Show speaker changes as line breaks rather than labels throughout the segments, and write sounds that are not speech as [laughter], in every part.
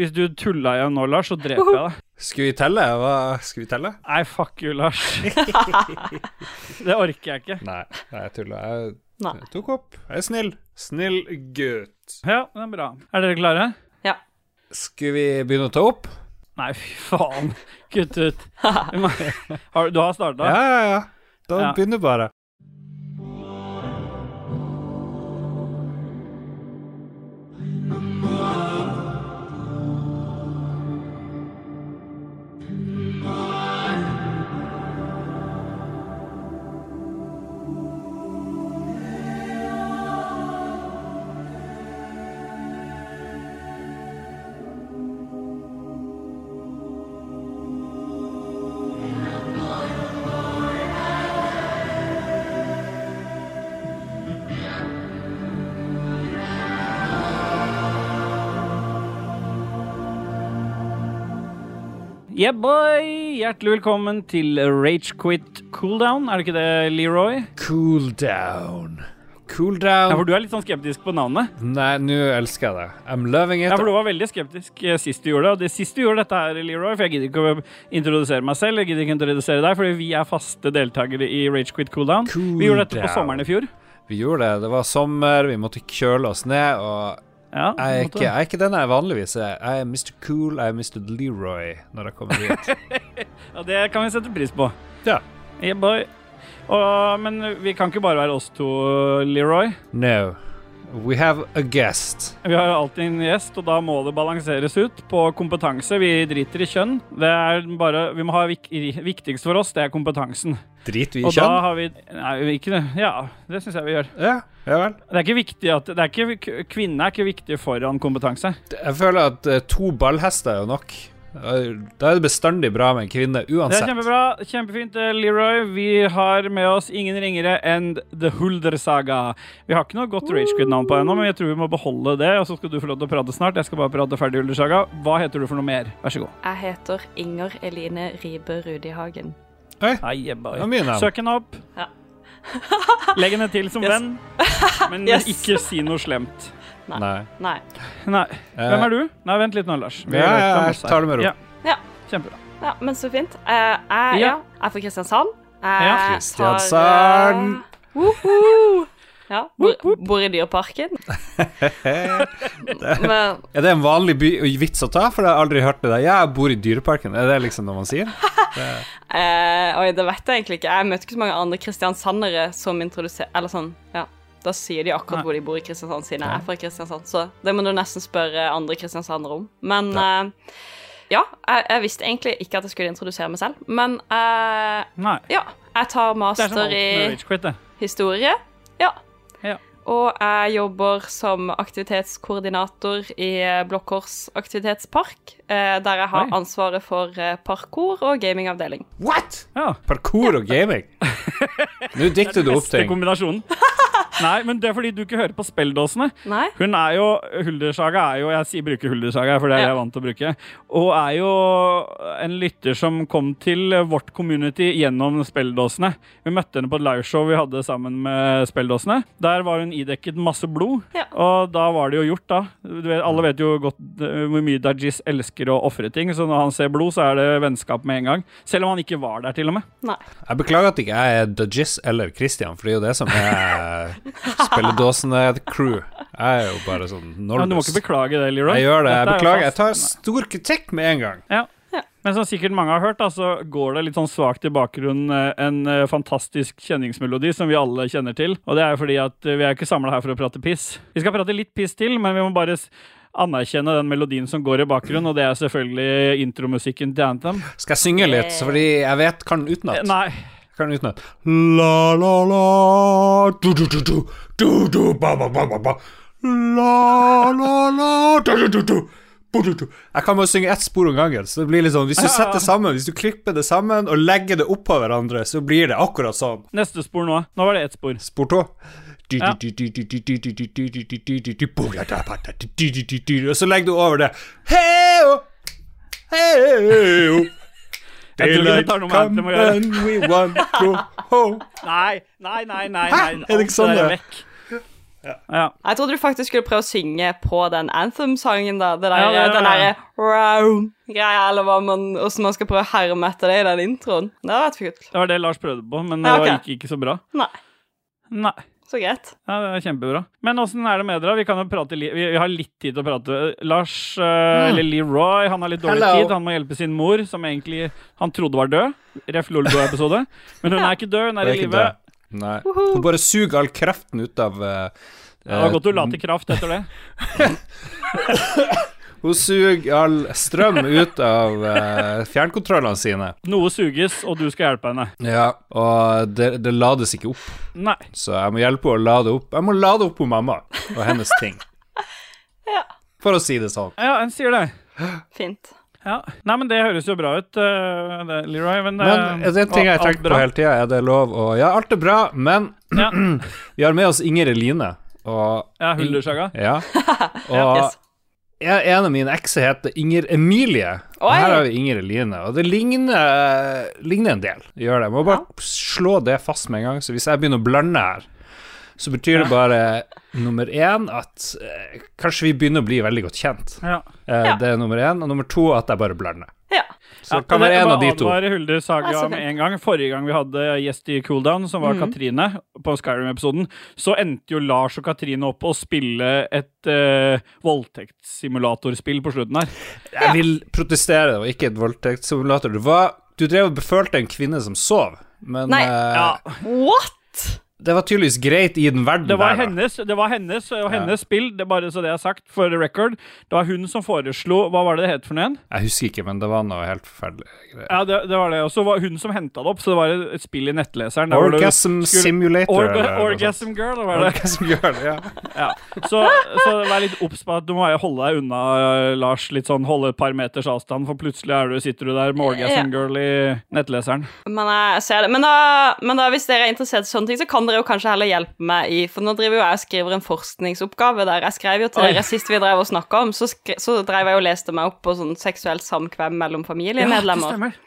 Hvis du tulla igjen nå, Lars, så dreper jeg deg.
Skal vi telle? Hva skal vi telle?
Nei, fuck you, Lars. [laughs] det orker jeg ikke.
Nei, nei jeg tulla. Jeg,
Nei.
jeg tok opp. Jeg er snill. Snill gutt.
Ja, det er bra. Er dere klare?
Ja.
Skal vi begynne å ta opp?
Nei, fy faen. Kutt ut. [laughs] Du har starta?
Ja, ja, ja. Da
Ja.
begynner bare.
Yeah, boy! Hjertelig velkommen til Ragequit Cooldown. Er det ikke det, Leroy?
Cooldown. Cooldown.
Ja, for du er litt sånn skeptisk på navnet.
Nei, nå elsker jeg det. I'm loving it.
Ja, for du var veldig skeptisk eh, sist du gjorde det. Og det sist du gjorde dette her, Leroy, for jeg gidder ikke å introdusere meg selv, jeg gidder ikke å introdusere deg, fordi vi er faste deltakere i Ragequit Cooldown.
Cool
Vi gjorde dette på sommeren i fjor.
Vi gjorde det. Det var sommer, vi måtte kjøle oss ned, og
Ja,
jeg er ikke, jeg er ikke den jeg vanligvis er. Jeg er Mr. Cool, jeg er Mr. Leroy når jeg kommer hit. [laughs]
ja, det kan vi sette pris på.
Ja.
Yeah, boy. Og, men vi kan ikke bare være oss to, Leroy.
No. We have a guest.
Vi har alltid en gjest, og da må det balanseres ut på kompetanse. Vi driter i kjønn. Det er bare, vi må ha vik Viktigst for oss, det er kompetansen.
Driter vi i
Og da
kjønn?
har vi Nei, ikke det. Ja, det syns jeg vi gjør.
Ja, ja vel.
Det er ikke viktig at det er ikke, Kvinne er ikke viktig foran kompetanse.
Jeg føler at eh, to ballhester er jo nok. Da er det bestandig bra med en kvinne,
Det er kjempebra. Kjempefint, eh, Leroy. Vi har med oss ingen ringere enn The Hulder Saga. Vi har ikke noe godt Ragequid-navn på ennå, men jeg tror vi må beholde det. Og så skal du få lov til å prate snart. Jeg skal bare prate ferdig, Hulder Saga. Hva heter du for noe mer? Vær så god.
Jeg heter Inger Eline Ribe Rudihagen.
Oi, er navn.
Søk henne opp.
Ja.
Legg henne til som
Yes.
venn, men
Yes.
ikke si noe slemt.
Nei.
Nei.
Nei.
Eh,
Hvem er du? Nei, vent litt nå, Lars. Vi
Ja, ja, jeg
er.
tar det med ro.
Ja.
Ja.
Kjempebra.
Ja, men så fint. Eh, jeg,
Ja.
ja. jeg er fra Kristiansand. Jeg
Ja.
Kristiansand.
Uh, woho! Ja, bor, bor i Dyreparken. [laughs] Men
Er det en vanlig by vits å ta? For jeg har aldri hørt det der. Jeg bor i Dyreparken. Er det liksom noe man sier? [laughs]
eh, Oi, det vet jeg egentlig ikke. Jeg møter ikke så mange andre kristiansandere som introduserer Eller sånn, ja. Da sier de akkurat
Nei.
hvor de bor i Kristiansand, siden jeg er fra Kristiansand. Så det må du nesten spørre andre kristiansandere om. Men eh, ja, jeg, jeg visste egentlig ikke at jeg skulle introdusere meg selv. Men eh,
Nei.
ja, jeg tar
Det sånn
master i historie. Ja. Og jeg jobber som aktivitetskoordinator i Blå aktivitetspark, der jeg har ansvaret for eh, parkour og gamingavdeling.
What?!
Ja.
Parkour og gaming? [laughs] Nå dikter du opp
Beste
ting.
kombinasjonen. [laughs] Nei, men det er fordi du ikke hører på spelldåsene.
Nei?
Hun er jo Huldersaga er jo Jeg sier bruker Huldersaga, for det er
Ja.
jeg vant til å bruke. Og er jo en lytter som kom til vårt community gjennom spelldåsene. Vi møtte henne på et liveshow vi hadde sammen med spelldåsene. Der var hun idekket masse blod,
Ja.
og da var det jo gjort, da. Du vet, alle vet jo godt eh, hvor mye Dajis elsker å ofre ting, så når han ser blod, så er det vennskap med en gang. Selv om han ikke var der, til og med.
Nei.
Jeg beklager at ikke jeg er Dajis eller Christian, for det er jo det som er [laughs] spilledåsene-crew. Jeg er jo bare sånn
Ja, du må ikke beklage det, Leroy.
Jeg gjør det. Jeg
er
beklager. Jeg tar stor kritikk med en gang.
Ja. Men som sikkert mange har hørt, da, så går det litt sånn svakt i bakgrunnen eh, en eh, fantastisk kjenningsmelodi som vi alle kjenner til. Og det er jo fordi at eh, vi er ikke samla her for å prate piss. Vi skal prate litt piss til, men vi må bare anerkjenne den melodien som går i bakgrunnen, og det er selvfølgelig intromusikken til Anthem.
Skal jeg synge litt, så fordi jeg vet kan den
Eh,
utenat?
Nei.
Kan den utenat. La, la, la du, du, du, du, du, du, ba, ba, ba, ba, ba. La, la, la du, du, du, du. Jeg kan bare synge ett spor om gangen. Så det blir litt sånn, Hvis du [laughs] setter sammen Hvis du klipper det sammen og legger det oppå hverandre, så blir det akkurat sånn.
Neste spor nå. Nå var det ett spor.
Spor to.
Ja.
Og så legger du over det. Heo, heo.
Anthem å gjøre.
we want to [laughs] home.
Nei, nei, nei, nei. Nei.
Er det ikke sånn det er?
vekk. Ja.
Jeg trodde du faktisk skulle prøve å synge på den Anthem-sangen, da. Det der,
Ja, ja,
den derre round-greia, eller hva man, hvordan man skal prøve å herme etter det i den introen. Det hadde vært kult.
Det var det Lars prøvde på, men det
Ja,
okay.
gikk
ikke så bra.
Nei,
Nei.
Så greit.
Ja, det er kjempebra. Men åssen er det med dere? Vi kan jo prate li vi, vi har litt tid til å prate. Lars, eh, eller Leroy, han har litt dårlig
Hello.
tid. Han må hjelpe sin mor, som egentlig han trodde var død. Ref. Lolbo-episode. Men hun er ikke død, hun er
er
i live.
Nei. Hun bare suger all kreften ut av uh,
Det var
eh,
godt du la til kraft etter det. [laughs] [laughs]
Hun suger all strøm ut av uh, fjernkontrollene sine.
Noe suges, og du skal hjelpe henne.
Ja, og det, det lades ikke opp,
Nei.
så jeg må hjelpe henne å lade opp. Jeg må lade opp på mamma og hennes ting. [laughs]
Ja.
For å si det sånn.
Ja, en sier det.
Fint.
Ja. Nei, men det høres jo bra ut, uh, det, Leroy. Men,
Men det en ting jeg har tenkt på hele tida. Er det lov å Ja, alt er bra, men
Ja, [clears throat]
vi har med oss Inger Eline. Og
ja Huldersaga.
Ja. [laughs] Og
Yes.
Jeg, en av mine ekser heter Inger Emilie. Og
Oi.
her har vi Inger Eline. Og det ligner, ligner en del. Gjør det. Må bare slå det fast med en gang. Så hvis jeg begynner å blande her, så betyr det bare nummer én at eh, kanskje vi begynner å bli veldig godt kjent.
Ja.
Eh, Det er nummer én. Og nummer to at jeg bare blander.
Ja.
Så ja, kan være en av de to.
Jeg Hulder Saga
Ja,
med en gang. Forrige gang vi hadde gjest i Cooldown, som var Katrine, på Skyrim-episoden, så endte jo Lars og Katrine opp å spille et uh, voldtektssimulatorspill på slutten her.
Jeg vil protestere, det var ikke et voldtektssimulator. Var Du drev og befølte en kvinne som sov, men
Nei.
uh,
Ja,
What?!
Det var tydeligvis greit i den verden
det var
der,
hennes, det var hennes og hennes spill, det er bare så det er sagt, for record. Det var hun som foreslo Hva var det det het for noe igjen?
Jeg husker ikke, men det var noe helt forferdelig greier.
Ja, det, det var det. Og så var hun som henta det opp, så det var et, et spill i nettleseren.
Orgasm
skulle-
Simulator.
Orga,
eller
orgasm. Girl, var det?
Orgasm Girl, ja. [laughs]
Ja. Så, så vær litt obs på at du må holde deg unna, eh, Lars. Litt sånn holde et par meters avstand, for plutselig er du, sitter du der med Orgasm
Ja.
Girl i nettleseren.
Men jeg ser det. Men da, men da, hvis dere er interessert i sånne ting, så kan dere jo kanskje heller hjelpe meg i For nå driver jo jeg og skriver en forskningsoppgave der. Jeg skrev jo til
Oi.
dere sist vi drev og snakka om, så, skre, så drev jeg og leste meg opp på sånn seksuelt samkvem mellom familiemedlemmer.
stemmer.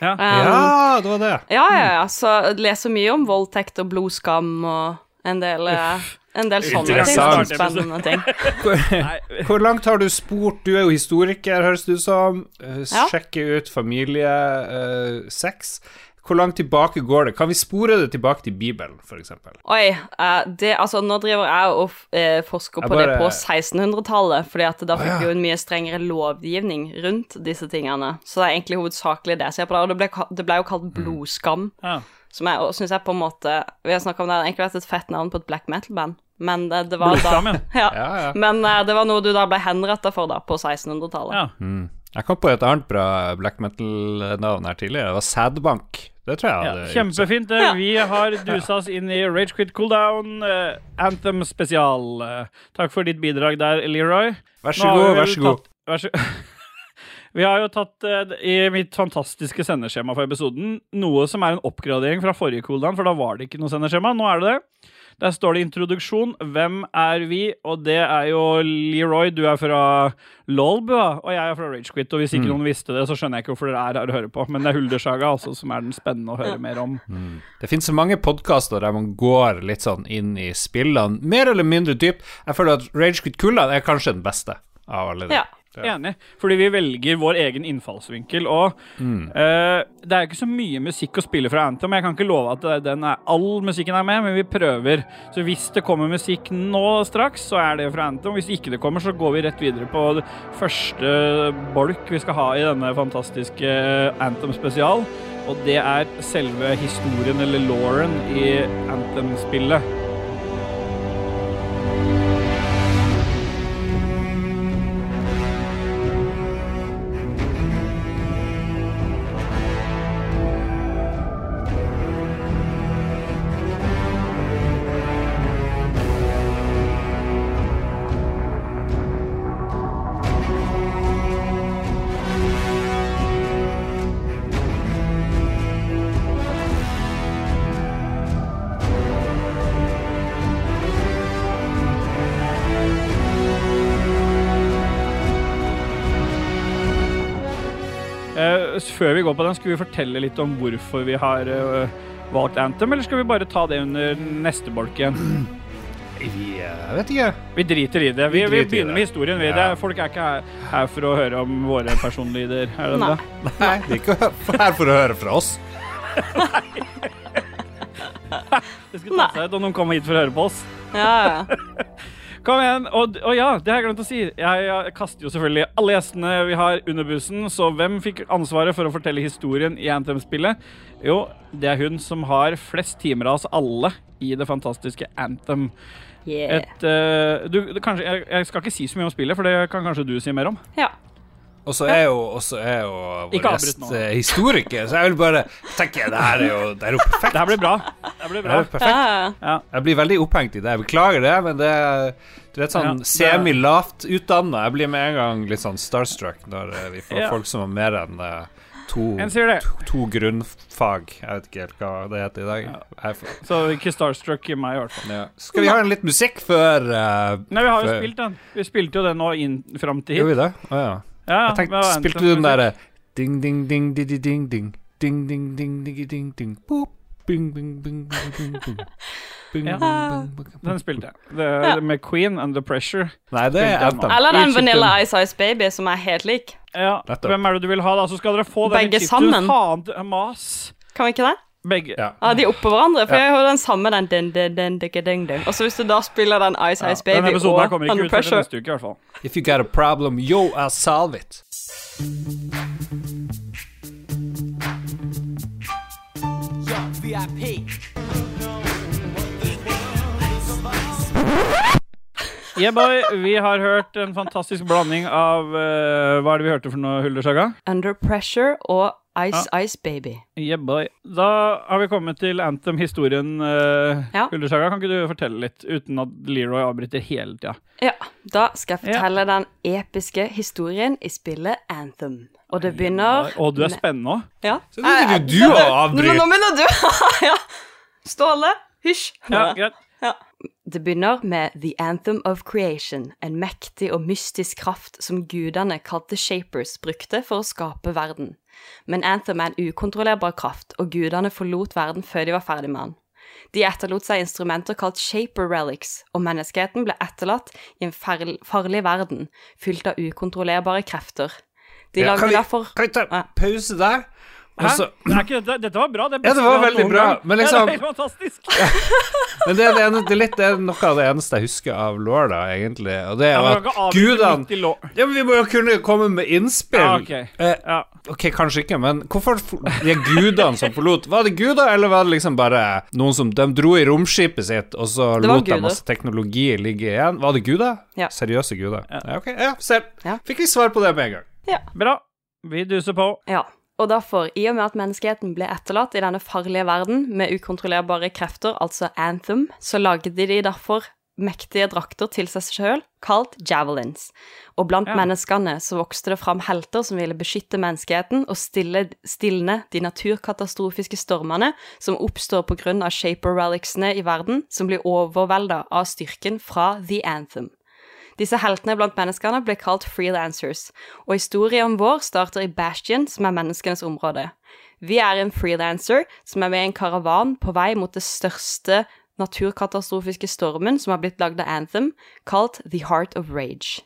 Ja.
Um,
ja, det var det.
Ja, ja, ja. Så leser mye om voldtekt og blodskam og en del, eh, en del sånne ting. Spennende ting.
Hvor, hvor langt har du spurt? Du er jo historiker, høres det ut som. Eh,
ut
Sjekke ut familiesex. Hvor langt tilbake går det? Kan vi spore det tilbake til Bibelen, f.eks.?
Oi, eh, det, altså nå driver jeg og eh, forsker
på
på det på 1600-tallet, fordi at da fikk
ja.
vi jo en mye strengere lovgivning rundt disse tingene. Så det er egentlig hovedsakelig det jeg ser på det, og det ble, det ble jo kalt blodskam,
Ja.
som jeg syns jeg på en måte Vi har snakka om det, det har egentlig vært et fett navn på et black metal-band, men det, det var
Blodskam,
da
ja. [laughs]
ja.
Ja, ja.
Men eh, det var noe du da ble henretta for, da, på 1600-tallet.
ja.
Mm. Jeg kom på et annet bra black metal-navn her tidligere. Det var Sædbank. Det tror jeg hadde ja,
kjempefint. det.
Ja.
Vi har dusa oss inn i Rage Quit Cooldown, uh, Anthem spesial. Uh, takk for ditt bidrag der, Leroy.
Vær så god, vær så god.
tatt- Vær så [laughs] Vi har jo tatt uh, i mitt fantastiske sendeskjema for episoden noe som er en oppgradering fra forrige cooldown, for da var det ikke noe sendeskjema. Nå er det det. Der står det introduksjon. Hvem er vi? Og det er jo Leroy. Du er fra Lolbua, og jeg er fra Ragequit. Og hvis ikke noen visste det, så skjønner jeg ikke hvorfor dere er her å høre på. Men det er Huldersaga altså, som er den spennende å høre mer om.
Det finnes så mange podkaster der man går litt sånn inn i spillene, mer eller mindre dypt. Jeg føler at Ragequit Kulda er kanskje den beste av alle de.
Ja.
Enig. Fordi vi velger vår egen innfallsvinkel. Og eh, det er ikke så mye musikk å spille fra Anthem. Jeg kan ikke love at den er, all musikken er med, men vi prøver. Så hvis det kommer musikk nå straks, så er det fra Anthem. Hvis ikke det kommer, så går vi rett videre på det første bolk vi skal ha i denne fantastiske Anthem spesial. Og det er selve historien, eller lauren, i Anthem-spillet. Går på den, skal vi fortelle litt om hvorfor vi har uh, valgt Anthem, eller skal vi bare ta det under neste bolk igjen?
Vi, jeg vet ikke.
Vi driter i det. Vi,
Vi
vi, begynner
det.
med historien. Vi. Det
Ja.
er, folk er ikke her, her for å høre om våre personlyder Er de
Nei.
det?
Nei, de er ikke her for å høre fra oss. Nei. [laughs]
Det skulle tatt seg ut om noen kom hit for å høre på oss.
Ja, ja.
Kom igjen. Og, og ja, det har jeg glemt å si. Jeg, jeg kaster jo selvfølgelig alle gjestene vi har under bussen, så hvem fikk ansvaret for å fortelle historien i Anthem-spillet? Jo, det er hun som har flest timer av oss alle i det fantastiske Anthem.
Yeah.
Et, uh, du, kanskje, jeg, jeg skal ikke si så mye om spillet, for det kan kanskje du si mer om.
ja.
Og så er jo, også er jo vår gjest eh, historiker, så jeg vil bare tenke Det her er jo, det er jo perfekt. [laughs]
Det her blir bra. Det blir bra.
Det perfekt.
Ja.
Jeg blir veldig opphengt i det. Jeg beklager det, men det er Du vet sånn
Ja, det-
semi-lavt utdanna. Jeg blir med en gang litt sånn starstruck når eh, vi får
Ja.
folk som har mer enn eh, to,
En sier det.
to, to grunnfag. Jeg vet ikke helt hva det heter i dag. Ja. får-
Så ikke starstruck i meg, i hvert fall.
ja. Skal vi ha en litt musikk før uh,
Nei, vi har jo spilt den. Vi spilte jo den nå inn fram til
Gjorde
hit.
vi det? Å ja.
Ja,
Jeg tenkte, Spilte du den derre ding, ding, ding, ding, ding, ding, ding, ding, ding, ding, ding, ding, ding, boop, bing, bing, bing, bing, bing, bing. Bing,
Ja.
bing, bing, bing.
Den spilte jeg. Det med Queen Under Pressure.
Nei, det er Anthem.
Eller den Vanilla Ice Ice Baby, som er helt lik.
Ja, Hvem er det du vil ha, da? Så skal dere få den
Begge sammen.
Faen, er mas.
Kan vi ikke det?
Begge.
Ja.
Ja, De er oppå hverandre, for
Ja.
jeg hører den samme den din, din, din, din, din, din. Og så hvis du da spiller den Ice Ice Baby
episoden
og Under Pressure
uke, i hvert fall.
If you got a problem, yo, I'll solve it.
Yeah, boy, vi har hørt en fantastisk blanding av uh, Hva er det vi hørte for noe, Huldersaga?
Under Pressure og Ice Ice Baby.
Yeah, boy. Da har vi kommet til Anthem-historien, uh,
Ja.
Huldersaga. Kan ikke du fortelle litt, uten at Leroy avbryter hele tida?
Ja, da skal jeg fortelle den episke historien i spillet Anthem. Og det begynner
Å, du er spennende òg.
Ja.
Så nå begynner du å
Nå, nå
avbryte.
begynner du! [laughs] ja. Ståle, hysj.
Ja, greit.
Det begynner med The Anthem of Creation, en mektig og mystisk kraft som gudene kalt The Shapers brukte for å skape verden. Men Anthem er en ukontrollerbar kraft, og gudene forlot verden før de var ferdig med den. De etterlot seg instrumenter kalt Shaper Relics, og menneskeheten ble etterlatt i en farlig verden, fylt av ukontrollerbare krefter. De
Ja,
lagde
kan, vi,
derfor
kan vi ta pause der?
Hæ?
Og så-
Er ikke dette, dette var bra. Det
Ja, det var veldig bra, Men liksom Ja,
det er fantastisk. [laughs]
Men det, er det, det er litt det er noe av det eneste jeg husker av Lord, da, egentlig. Og det er
Ja,
at gudene Ja, men vi må jo kunne komme med innspill.
Ja, ok.
Eh,
Ja.
ok, kanskje ikke, men hvorfor de gudene som forlot Var det guder, eller var det liksom bare noen som De dro i romskipet sitt, og så lot de masse teknologi ligge igjen? Var det guder?
Ja.
Seriøse guder?
Ja.
Ja, ok. Ja, selv.
Ja.
Fikk vi svar på det med en gang.
Bra. Vi duser på.
Ja, og derfor, i og med at menneskeheten ble etterlatt i denne farlige verden med ukontrollerbare krefter, altså Anthem, så lagde de derfor mektige drakter til seg sjøl, kalt javelins. Og blant
Ja.
menneskene så vokste det fram helter som ville beskytte menneskeheten og stille, stilne de naturkatastrofiske stormene som oppstår av shaper relicsene i verden, som blir overvelda av styrken fra The Anthem. Disse heltene blant menneskene ble kalt freelancers, og historien vår starter i Bastion, som er menneskenes område. Vi er en freelancer som er med i en karavan på vei mot det største naturkatastrofiske stormen som har blitt lagd av Anthem, kalt The Heart of Rage.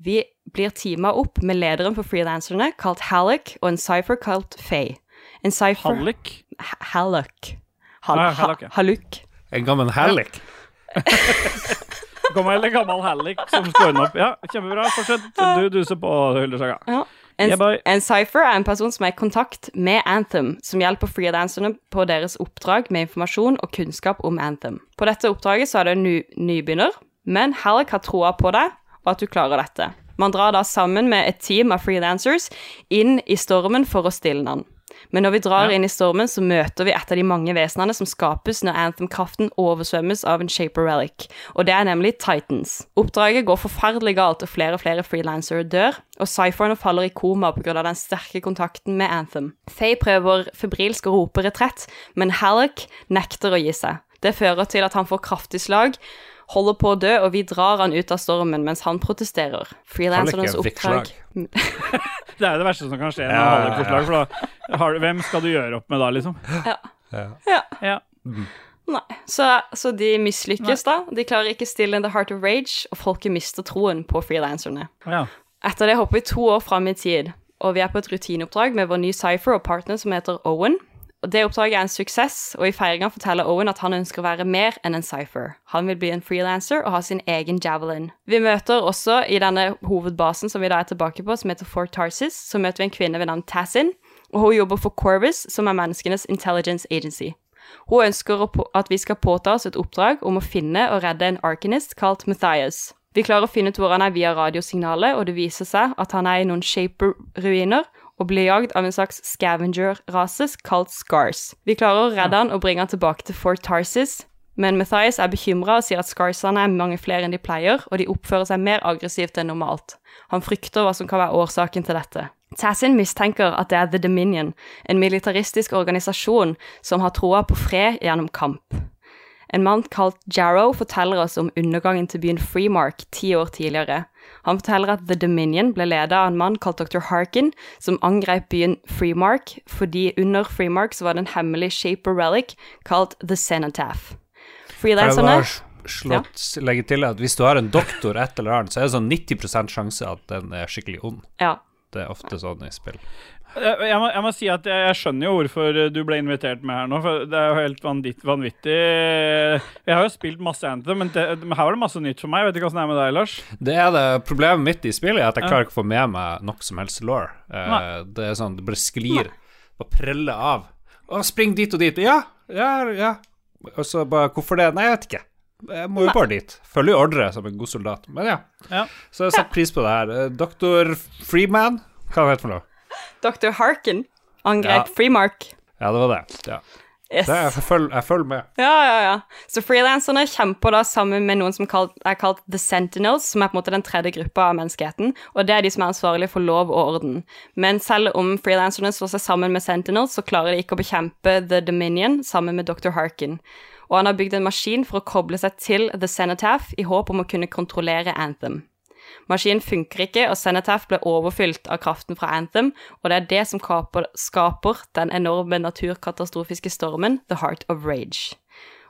Vi blir teama opp med lederen for freelancerne, kalt Halleck, og en cypher kalt Faye. En cypher Halleck. Hal
Ah,
ha
Halleck,
En gammel hellik. [laughs]
Kommer en gammel Hallik som står opp. Ja, kjempebra. Fortsett. Du duser på, Huldersaga.
Ja. En,
Yeah,
en cypher er en person som er i kontakt med Anthem, som hjelper freelancerne på deres oppdrag med informasjon og kunnskap om Anthem. På dette oppdraget så er en ny, nybegynner, men Halleck har troa på deg, og at du klarer dette. Man drar da sammen med et team av freedancers inn i stormen for å stille den. Men når vi drar
Ja.
inn i stormen, så møter vi et av de mange vesenene som skapes når Anthem-kraften oversvømmes av en Shaper Relic, og det er nemlig Titans. Oppdraget går forferdelig galt, og flere og flere frilansere dør, og cypherne faller i koma pga. den sterke kontakten med Anthem. Faye prøver febrilsk å rope retrett, men Halleck nekter å gi seg. Det fører til at han får kraftig slag, holder på å dø, og vi drar han ut av stormen mens han protesterer. Freelancernes
er
oppdrag [laughs]
Det er jo det verste som kan skje når
Ja, ja,
Hallik-forslag, for da har, hvem skal du gjøre opp med da, liksom?
Ja.
Ja.
ja.
Mm.
Nei. Så, så de mislykkes, da. De klarer ikke still in the heart of rage, og folket mister troen på frilanserne.
Ja.
Etter det hopper vi to år fram i tid, og vi er på et rutineoppdrag med vår nye Cypher og partner som heter Owen. Det oppdraget er en suksess, og i feiringa forteller Owen at han ønsker å være mer enn en Cypher. Han vil bli en freelancer og ha sin egen javelin. Vi møter også i denne hovedbasen som vi da er tilbake på, som heter Fort Tarsis, så møter vi en kvinne ved navn Tassin, og hun jobber for Corvus, som er menneskenes intelligence agency. Hun ønsker at vi skal påta oss et oppdrag om å finne og redde en arcanist kalt Matthias. Vi klarer å finne ut hvor han er via radiosignalet, og det viser seg at han er i noen Shaper-ruiner og blir jagd av en slags scavenger-rase kalt Scars. Vi klarer å redde han og bringe han tilbake til Fort Tarsis, men Matthias er bekymra og sier at Scarsene er mange flere enn de pleier, og de oppfører seg mer aggressivt enn normalt. Han frykter hva som kan være årsaken til dette. Tassin mistenker at det er The Dominion, en militaristisk organisasjon som har troa på fred gjennom kamp. En mann kalt Jarrow forteller oss om undergangen til byen Freemark ti år tidligere. Han forteller at The Dominion ble ledet av en mann kalt Dr. Harkin, som angrep byen Freemark fordi under Freemark var det en hemmelig shaper relic kalt The Cenotaph. Frilanserne
slått legge til at hvis du har en doktor et eller annet, så er det sånn 90% sjanse at den er skikkelig ond.
Ja.
Det er ofte sånn i spill.
Jeg, må, jeg må si at jeg, jeg skjønner jo hvorfor du ble invitert med her nå, for det er jo helt vanvitt, vanvittig. Jeg har jo spilt masse Anthem, men, det, men her var det masse nytt for meg. Vet ikke åssen det er med deg, Lars.
Det er det problemet mitt i spillet, er at jeg klarer ikke å få med meg noe som helst law. Det er sånn, det bare sklir og preller av. Å, spring dit og dit. Ja, ja, ja. Og så bare Hvorfor det? Nei, jeg vet ikke. Jeg må jo bare dit. Følger jo ordre som en god soldat. Men ja.
Ja.
Så jeg setter pris på det her. Eh, Doktor Freeman, hva heter det for noe?
Dr. Harkin angrep
Ja.
Freemark.
Ja, det var det. Ja.
Yes.
det jeg, følger, jeg følger med.
Ja, ja, ja. Så frilanserne kjemper da sammen med noen som kalt, er kalt The Sentinels, som er på en måte den tredje gruppa av menneskeheten, og det er de som er ansvarlige for lov og orden. Men selv om frilanserne slår seg sammen med Sentinels, så klarer de ikke å bekjempe The Dominion sammen med Dr. Harkin. Og han har bygd en maskin for å koble seg til The Cenotaph i håp om å kunne kontrollere Anthem. Maskinen funker ikke, og Cenotaph ble overfylt av kraften fra Anthem, og det er det som skaper, skaper den enorme naturkatastrofiske stormen The Heart of Rage.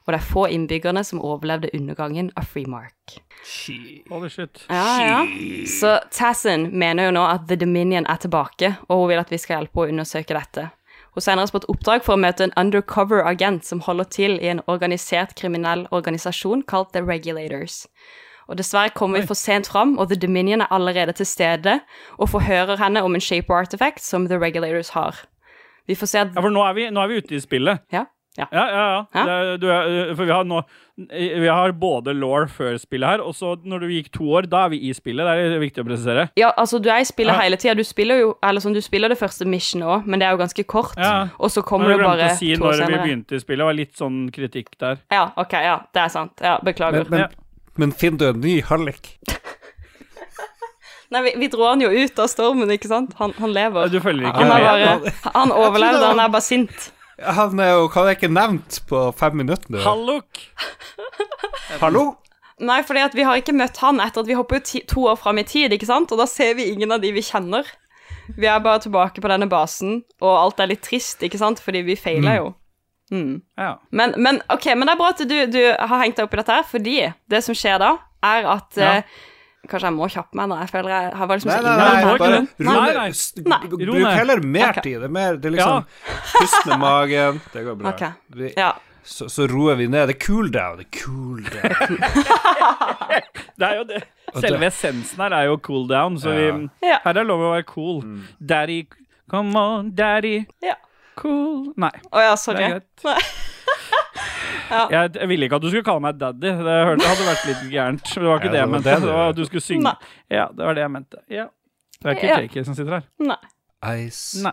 Og det er få innbyggerne som overlevde undergangen av Freemark.
Holy shit.
Ja, ja. Så Tassin mener jo nå at The Dominion er tilbake, og hun vil at vi skal hjelpe å undersøke dette. Hun sender oss på et oppdrag for å møte en undercover agent som holder til i en organisert kriminell organisasjon kalt The Regulators. Og Dessverre kommer vi for sent fram, og The Dominion er allerede til stede og forhører henne om en shaper artifact som The Regulators har. Vi får se at
Ja, for nå er vi, nå er vi ute i spillet.
Ja. ja.
Ja, ja, ja.
Ja.
Det, du er, for vi har nå Vi har både law før spillet her, og så når du gikk to år, da er vi i spillet. Det er viktig å presisere.
Ja, altså du er i spillet
Ja.
hele tida. Du spiller jo Eller sånn, du spiller det første missionet òg, men det er jo ganske kort.
Ja.
Og så kommer du
jeg glemte
bare
å si
to år
når vi
senere.
begynte i spillet. Det var litt sånn kritikk der.
Ja, ok, ja, det er sant. Ja, Beklager.
Men, men,
Ja.
Men finn du en ny hallik?
Nei, vi, vi dro han jo ut av stormen, ikke sant? Han, han lever.
Du følger ikke
Han,
med.
bare, han overlevde, han er bare sint.
Han er jo Hva jeg ikke nevnt på fem minutter Hallok.
Halluk!
Hallo?
Nei, fordi at vi har ikke møtt han etter at vi hopper to år fram i tid, ikke sant? Og da ser vi ingen av de vi kjenner. Vi er bare tilbake på denne basen, og alt er litt trist, ikke sant? Fordi vi feiler jo. Mm.
Ja.
Men, men, okay, men det er bra at du, du har hengt deg opp i dette her, fordi det som skjer da, er at
Ja.
eh, Kanskje jeg må kjappe meg nå, jeg føler jeg har liksom
Nei,
så
nei, nei, bare
Nei, nei.
Nei.
Bruk heller mer
okay.
tid. Det er mer Det er liksom Pust med magen. Det går bra.
Okay.
Vi,
Ja.
så, så roer vi ned. Det er cool down. Det er cool down.
Det er [laughs] jo det. Selve essensen her er jo cool down, så vi, her er det lov å være cool.
Mm.
Daddy, come on, daddy.
Ja.
Cool Nei.
Å ja,
Det
sorry.
er [laughs]
ja.
Jeg, jeg ville ikke at du skulle kalle meg daddy. Det hørte, hadde vært litt gærent. Men det var ikke
Ja,
det
det jeg
mente.
det
Det var at du skulle synge.
Nei.
Ja, det var det jeg mente. Ja. Det er ikke
Ja.
Som sitter her.
Nei.
Ice,
Nei.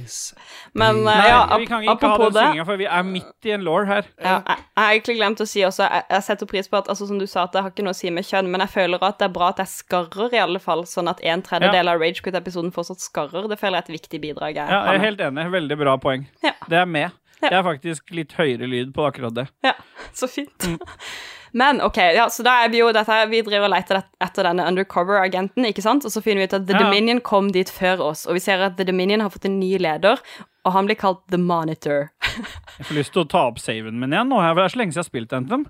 ice
Men
Nei,
ja,
vi kan ikke ha den synginga, for vi er midt i en law her.
ja, jeg, jeg har egentlig glemt å si også Jeg, jeg setter pris på at altså, som du sa, at det har ikke noe å si med kjønn, men jeg føler at det er bra at jeg skarrer, i alle fall, sånn at en tredjedel av Ragequit-episoden fortsatt skarrer. Det føler jeg er et viktig bidrag. Jeg,
Ja, jeg er helt enig. Veldig bra poeng.
Ja.
Det er med.
Ja.
Det er faktisk litt høyere lyd på akkurat det.
Ja, så fint.
Mm. [laughs]
Men ok, ja, så da er vi jo dette vi driver og leter etter denne undercover-agenten, ikke sant? Og så finner vi ut at The
Ja.
Dominion kom dit før oss, og vi ser at The Dominion har fått en ny leder, og han blir kalt The Monitor. [laughs]
Jeg får lyst til å ta opp saven min igjen nå. Det er så lenge siden jeg har spilt Anthem.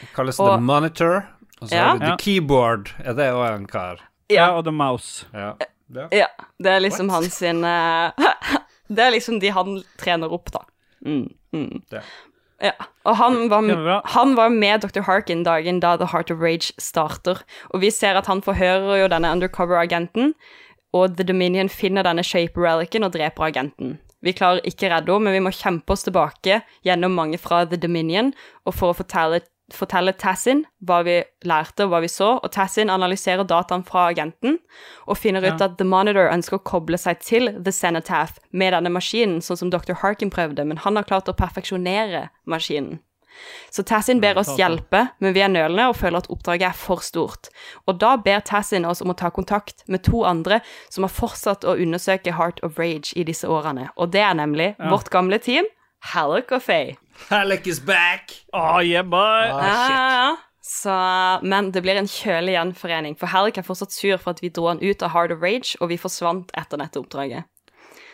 Det kalles
Og-
The Monitor. Og så
Ja.
har vi The Keyboard. Er det òg en kar?
Ja, og The Mouse.
Ja. ja.
Ja, det er liksom
What?
hans sin uh, [laughs] Det er liksom de han trener opp, da. Mm, mm. Ja, og han var, han var med Dr. Harkin dagen da The Heart of Rage starter, og vi ser at han forhører jo denne undercover-agenten, og The Dominion finner denne Shape Relicen og dreper agenten. Vi klarer ikke redde henne, men vi må kjempe oss tilbake gjennom mange fra The Dominion, og for å fortelle, fortelle Tassin hva vi lærte og hva vi så, og Tassin analyserer dataen fra agenten, og finner ut
Ja.
at The Monitor ønsker å koble seg til The Cenotaph med denne maskinen, sånn som Dr. Harkin prøvde, men han har klart å perfeksjonere maskinen. Så Tassin ber oss hjelpe, men vi er nølende og føler at oppdraget er for stort. Og da ber Tassin oss om å ta kontakt med to andre som har fortsatt å undersøke Heart of Rage i disse årene, og det er nemlig vårt gamle team, Hallock og Faye.
Halleck is back!
Oh, yeah, boy.
Ah,
Ja,
shit.
ja, ja. Så, men det blir en kjølig gjenforening, for Halleck er fortsatt sur for at vi dro han ut av Heart of Rage, og vi forsvant etter dette oppdraget.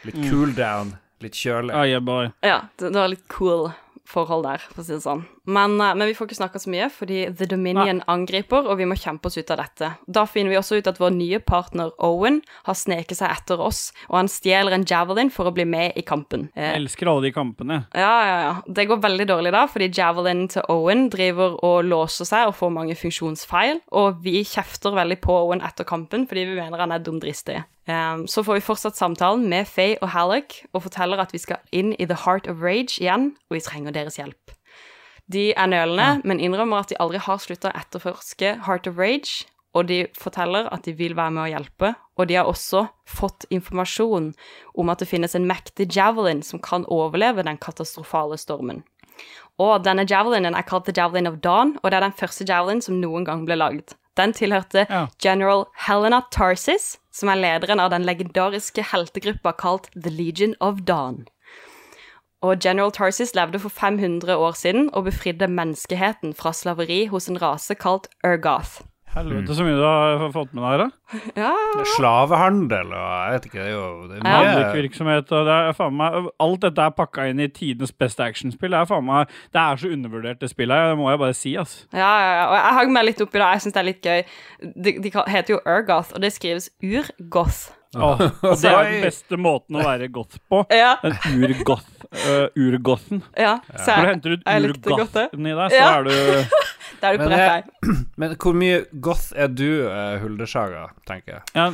Litt cool down. Litt kjølig.
Oh, yeah, boy.
Ja, det, det var litt cool forhold der, for å si det sånn. Men, eh, men vi får ikke snakka så mye, fordi The Dominion angriper, og vi må kjempe oss ut av dette. Da finner vi også ut at vår nye partner Owen har sneket seg etter oss, og han stjeler en javelin for å bli med i kampen. Eh,
Jeg elsker alle de kampene.
ja, ja, ja. Det går veldig dårlig da, fordi javelin til Owen driver og låser seg og får mange funksjonsfeil, og vi kjefter veldig på Owen etter kampen fordi vi mener han er dumdristig. Um, så får vi fortsatt samtalen med Faye og Halleck og forteller at vi skal inn i The Heart of Rage igjen, og vi trenger deres hjelp. De er nølende, men innrømmer at de aldri har slutta å etterforske Heart of Rage, og de forteller at de vil være med å hjelpe, og de har også fått informasjon om at det finnes en mektig javelin som kan overleve den katastrofale stormen. Og denne javelinen er kalt The Javelin of Dawn, og det er den første javelin som noen gang ble lagd. Den tilhørte
Ja.
general Helena Tarsis, som er lederen av den legendariske heltegruppa kalt The Legion of Dawn. Og General Tarsis levde for 500 år siden og befridde menneskeheten fra slaveri hos en rase kalt Urgoth.
Helvete, så mye du har fått med deg, da. [laughs]
Ja,
Slavehandel og jeg vet ikke, det er jo det er
Handlervirksomhet og det er faen meg Alt dette er pakka inn i tidenes beste actionspill. Det er faen meg Det er så undervurdert, det spillet. her, Det må jeg bare si, ass.
ja, ja, ja. Og jeg hang meg litt opp i det. Jeg syns det er litt gøy. De, de heter jo Urgoth, og det skrives Urgoth. [laughs]
Oh, og det er den beste måten å være goth på. [laughs]
Ja,
En urgoth, uh, urgothen.
ja. Så
Når du henter ut urgothen i deg, så
Ja.
er du
da er du på
Men
rett vei. [clears throat]
Men hvor mye goth er du, uh, Huldersaga, tenker jeg?
ja,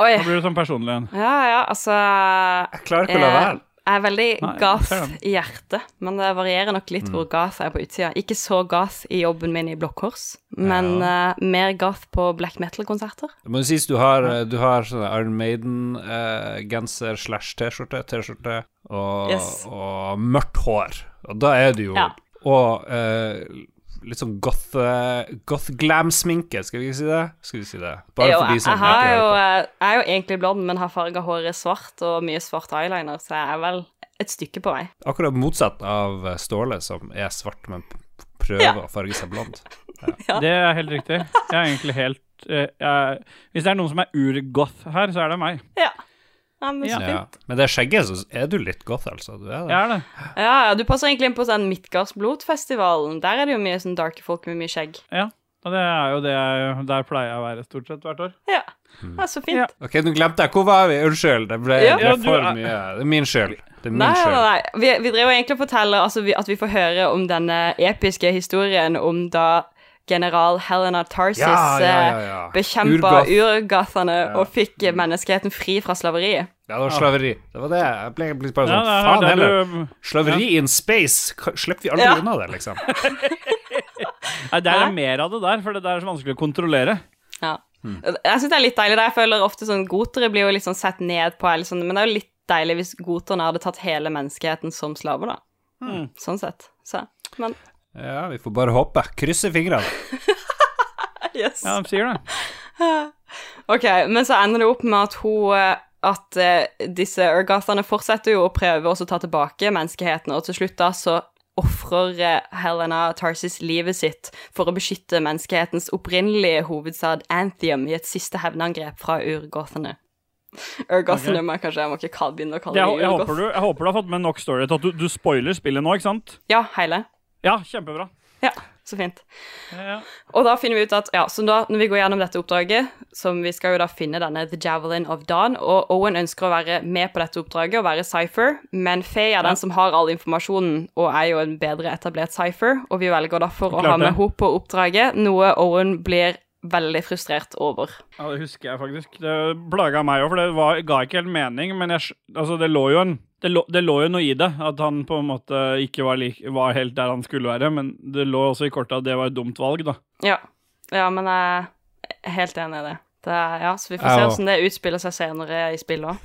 Oi.
Nå blir du sånn personlig igjen.
Ja, ja, altså
Jeg klarer ikke å la være.
Jeg er veldig
Nei,
goth i hjertet, men det varierer nok litt hvor goth jeg er på utsida. Ikke så goth i jobben min i Blokkors, men men uh, mer goth på black metal-konserter.
Det må jo sies du har, eh, du har sånn Iron Maiden-genser slash T-skjorte, T-skjorte og,
Yes.
og mørkt hår. Og da er du jo
Ja.
Og eh, litt sånn goth, eh, goth glam-sminke, skal vi ikke si det? Skal vi si det? Bare
jo,
for de som
jeg, har jo, eh, jeg er jo egentlig blond, men har farga håret svart og mye svart eyeliner, så jeg er vel et stykke på vei.
Akkurat motsatt av Ståle, som er svart, men prøver
Ja.
å farge seg blond. [laughs]
Ja.
Det er helt riktig. Jeg er egentlig helt eh, jeg, Hvis det er noen som er urgoth her, så er det meg.
Ja. Ja, men så
Ja.
fint.
Men det skjegget, så er du litt goth, altså. Du er det.
Er det.
Ja, ja, du passer egentlig inn på sånn Midtgardsblotfestivalen. Der er det jo mye sånn darke folk med mye skjegg.
Ja. Og det er jo det jeg Der pleier jeg å være stort sett hvert år.
Ja, ja så fint.
Ja.
Ok, nå glemte jeg. Hvor var vi? Unnskyld. Det ble,
Ja.
ble for
er-
mye. Det er min skyld. Det er min
Nei, nei, nei. Vi, vi driver egentlig og forteller altså, vi, at vi får høre om denne episke historien om da general Helena Tarsis
Ja, ja, ja, ja.
eh, bekjempa urgathene og fikk eh, menneskeheten fri fra slaveriet.
Ja, det var slaveri. Det var det. Jeg ble, ble bare
Ja,
sånn
det
Faen heller. Slaveri in space. Slipper vi aldri
Ja.
unna det, liksom? [laughs]
Nei, det er mer av det der, for det der er så vanskelig å kontrollere.
Ja. Jeg syns det er litt deilig. der Jeg føler ofte sånn Gotere blir jo litt sånn sett ned på, eller sånn, men det er jo litt deilig hvis goterne hadde tatt hele menneskeheten som slaver, da.
Hmm.
Sånn sett. Så. Men
Ja, vi får bare håpe. Krysse fingrene. [laughs]
yes.
Ja, de sier det. [laughs]
Ok, men så ender det opp med at hun eh, At eh, disse Urgothene fortsetter jo å prøve å ta tilbake menneskeheten, og til slutt da så ofrer eh, Helena Tarsis livet sitt for å beskytte menneskehetens opprinnelige hovedstad Anthium i et siste hevnangrep fra urgothene. Urgothene, men kanskje jeg må ikke begynne å kalle
Jeg,
dem
jeg, håper du, jeg håper du har fått med nok story til at du, du spoiler spillet nå, ikke sant?
Ja, hele.
Ja, kjempebra.
Ja, så fint.
Ja, ja.
Og da finner vi ut at, ja, så da, når vi går gjennom dette oppdraget, som vi skal jo da finne denne The Javelin of Dawn, og Owen ønsker å være med på dette oppdraget og være Cypher, men Faye er den som har all informasjonen og er jo en bedre etablert Cypher, og vi velger derfor å ha med henne på oppdraget, noe Owen blir veldig frustrert over.
Ja, det husker jeg faktisk. Det plaga meg òg, for det var, ga ikke helt mening. Men jeg, altså, det, lå jo en, det, lå, det lå jo noe i det, at han på en måte ikke var, like, var helt der han skulle være. Men det lå også i kortet at det var et dumt valg, da.
Ja, ja men jeg er helt enig i det. det er, ja, så vi får
Jeg
se åssen det utspiller seg senere i spillet òg.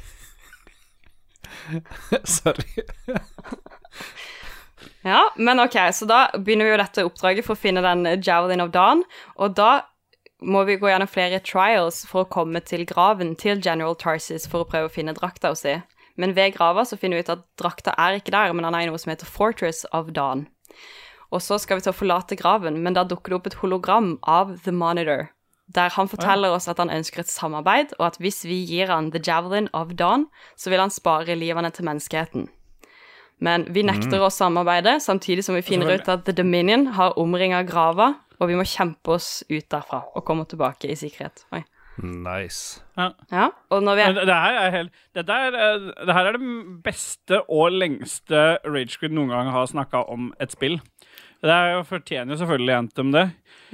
[laughs]
Sorry. [laughs]
Ja, men ok, så da begynner vi jo dette oppdraget for å finne den Javelin of Dawn, og da må vi gå gjennom flere trials for å komme til graven til General Tarsis for å prøve å finne drakta si. Men ved grava så finner vi ut at drakta er ikke der, men han er i noe som heter Fortress of Dawn. Og så skal vi til å forlate graven, men da dukker det opp et hologram av The Monitor, der han forteller oss at han ønsker et samarbeid, og at hvis vi gir han The Javelin of Dawn, så vil han spare livene til menneskeheten. Men vi nekter å samarbeide, samtidig som vi finner ut at The Dominion har omringa grava, og vi må kjempe oss ut derfra og komme tilbake i sikkerhet. Oi.
Nice.
Ja.
Ja, og når vi er
det, her er helt det, er, eh, det her er det beste og lengste Ragequid noen gang har snakka om et spill. Det er jo, fortjener jo selvfølgelig Anthem det.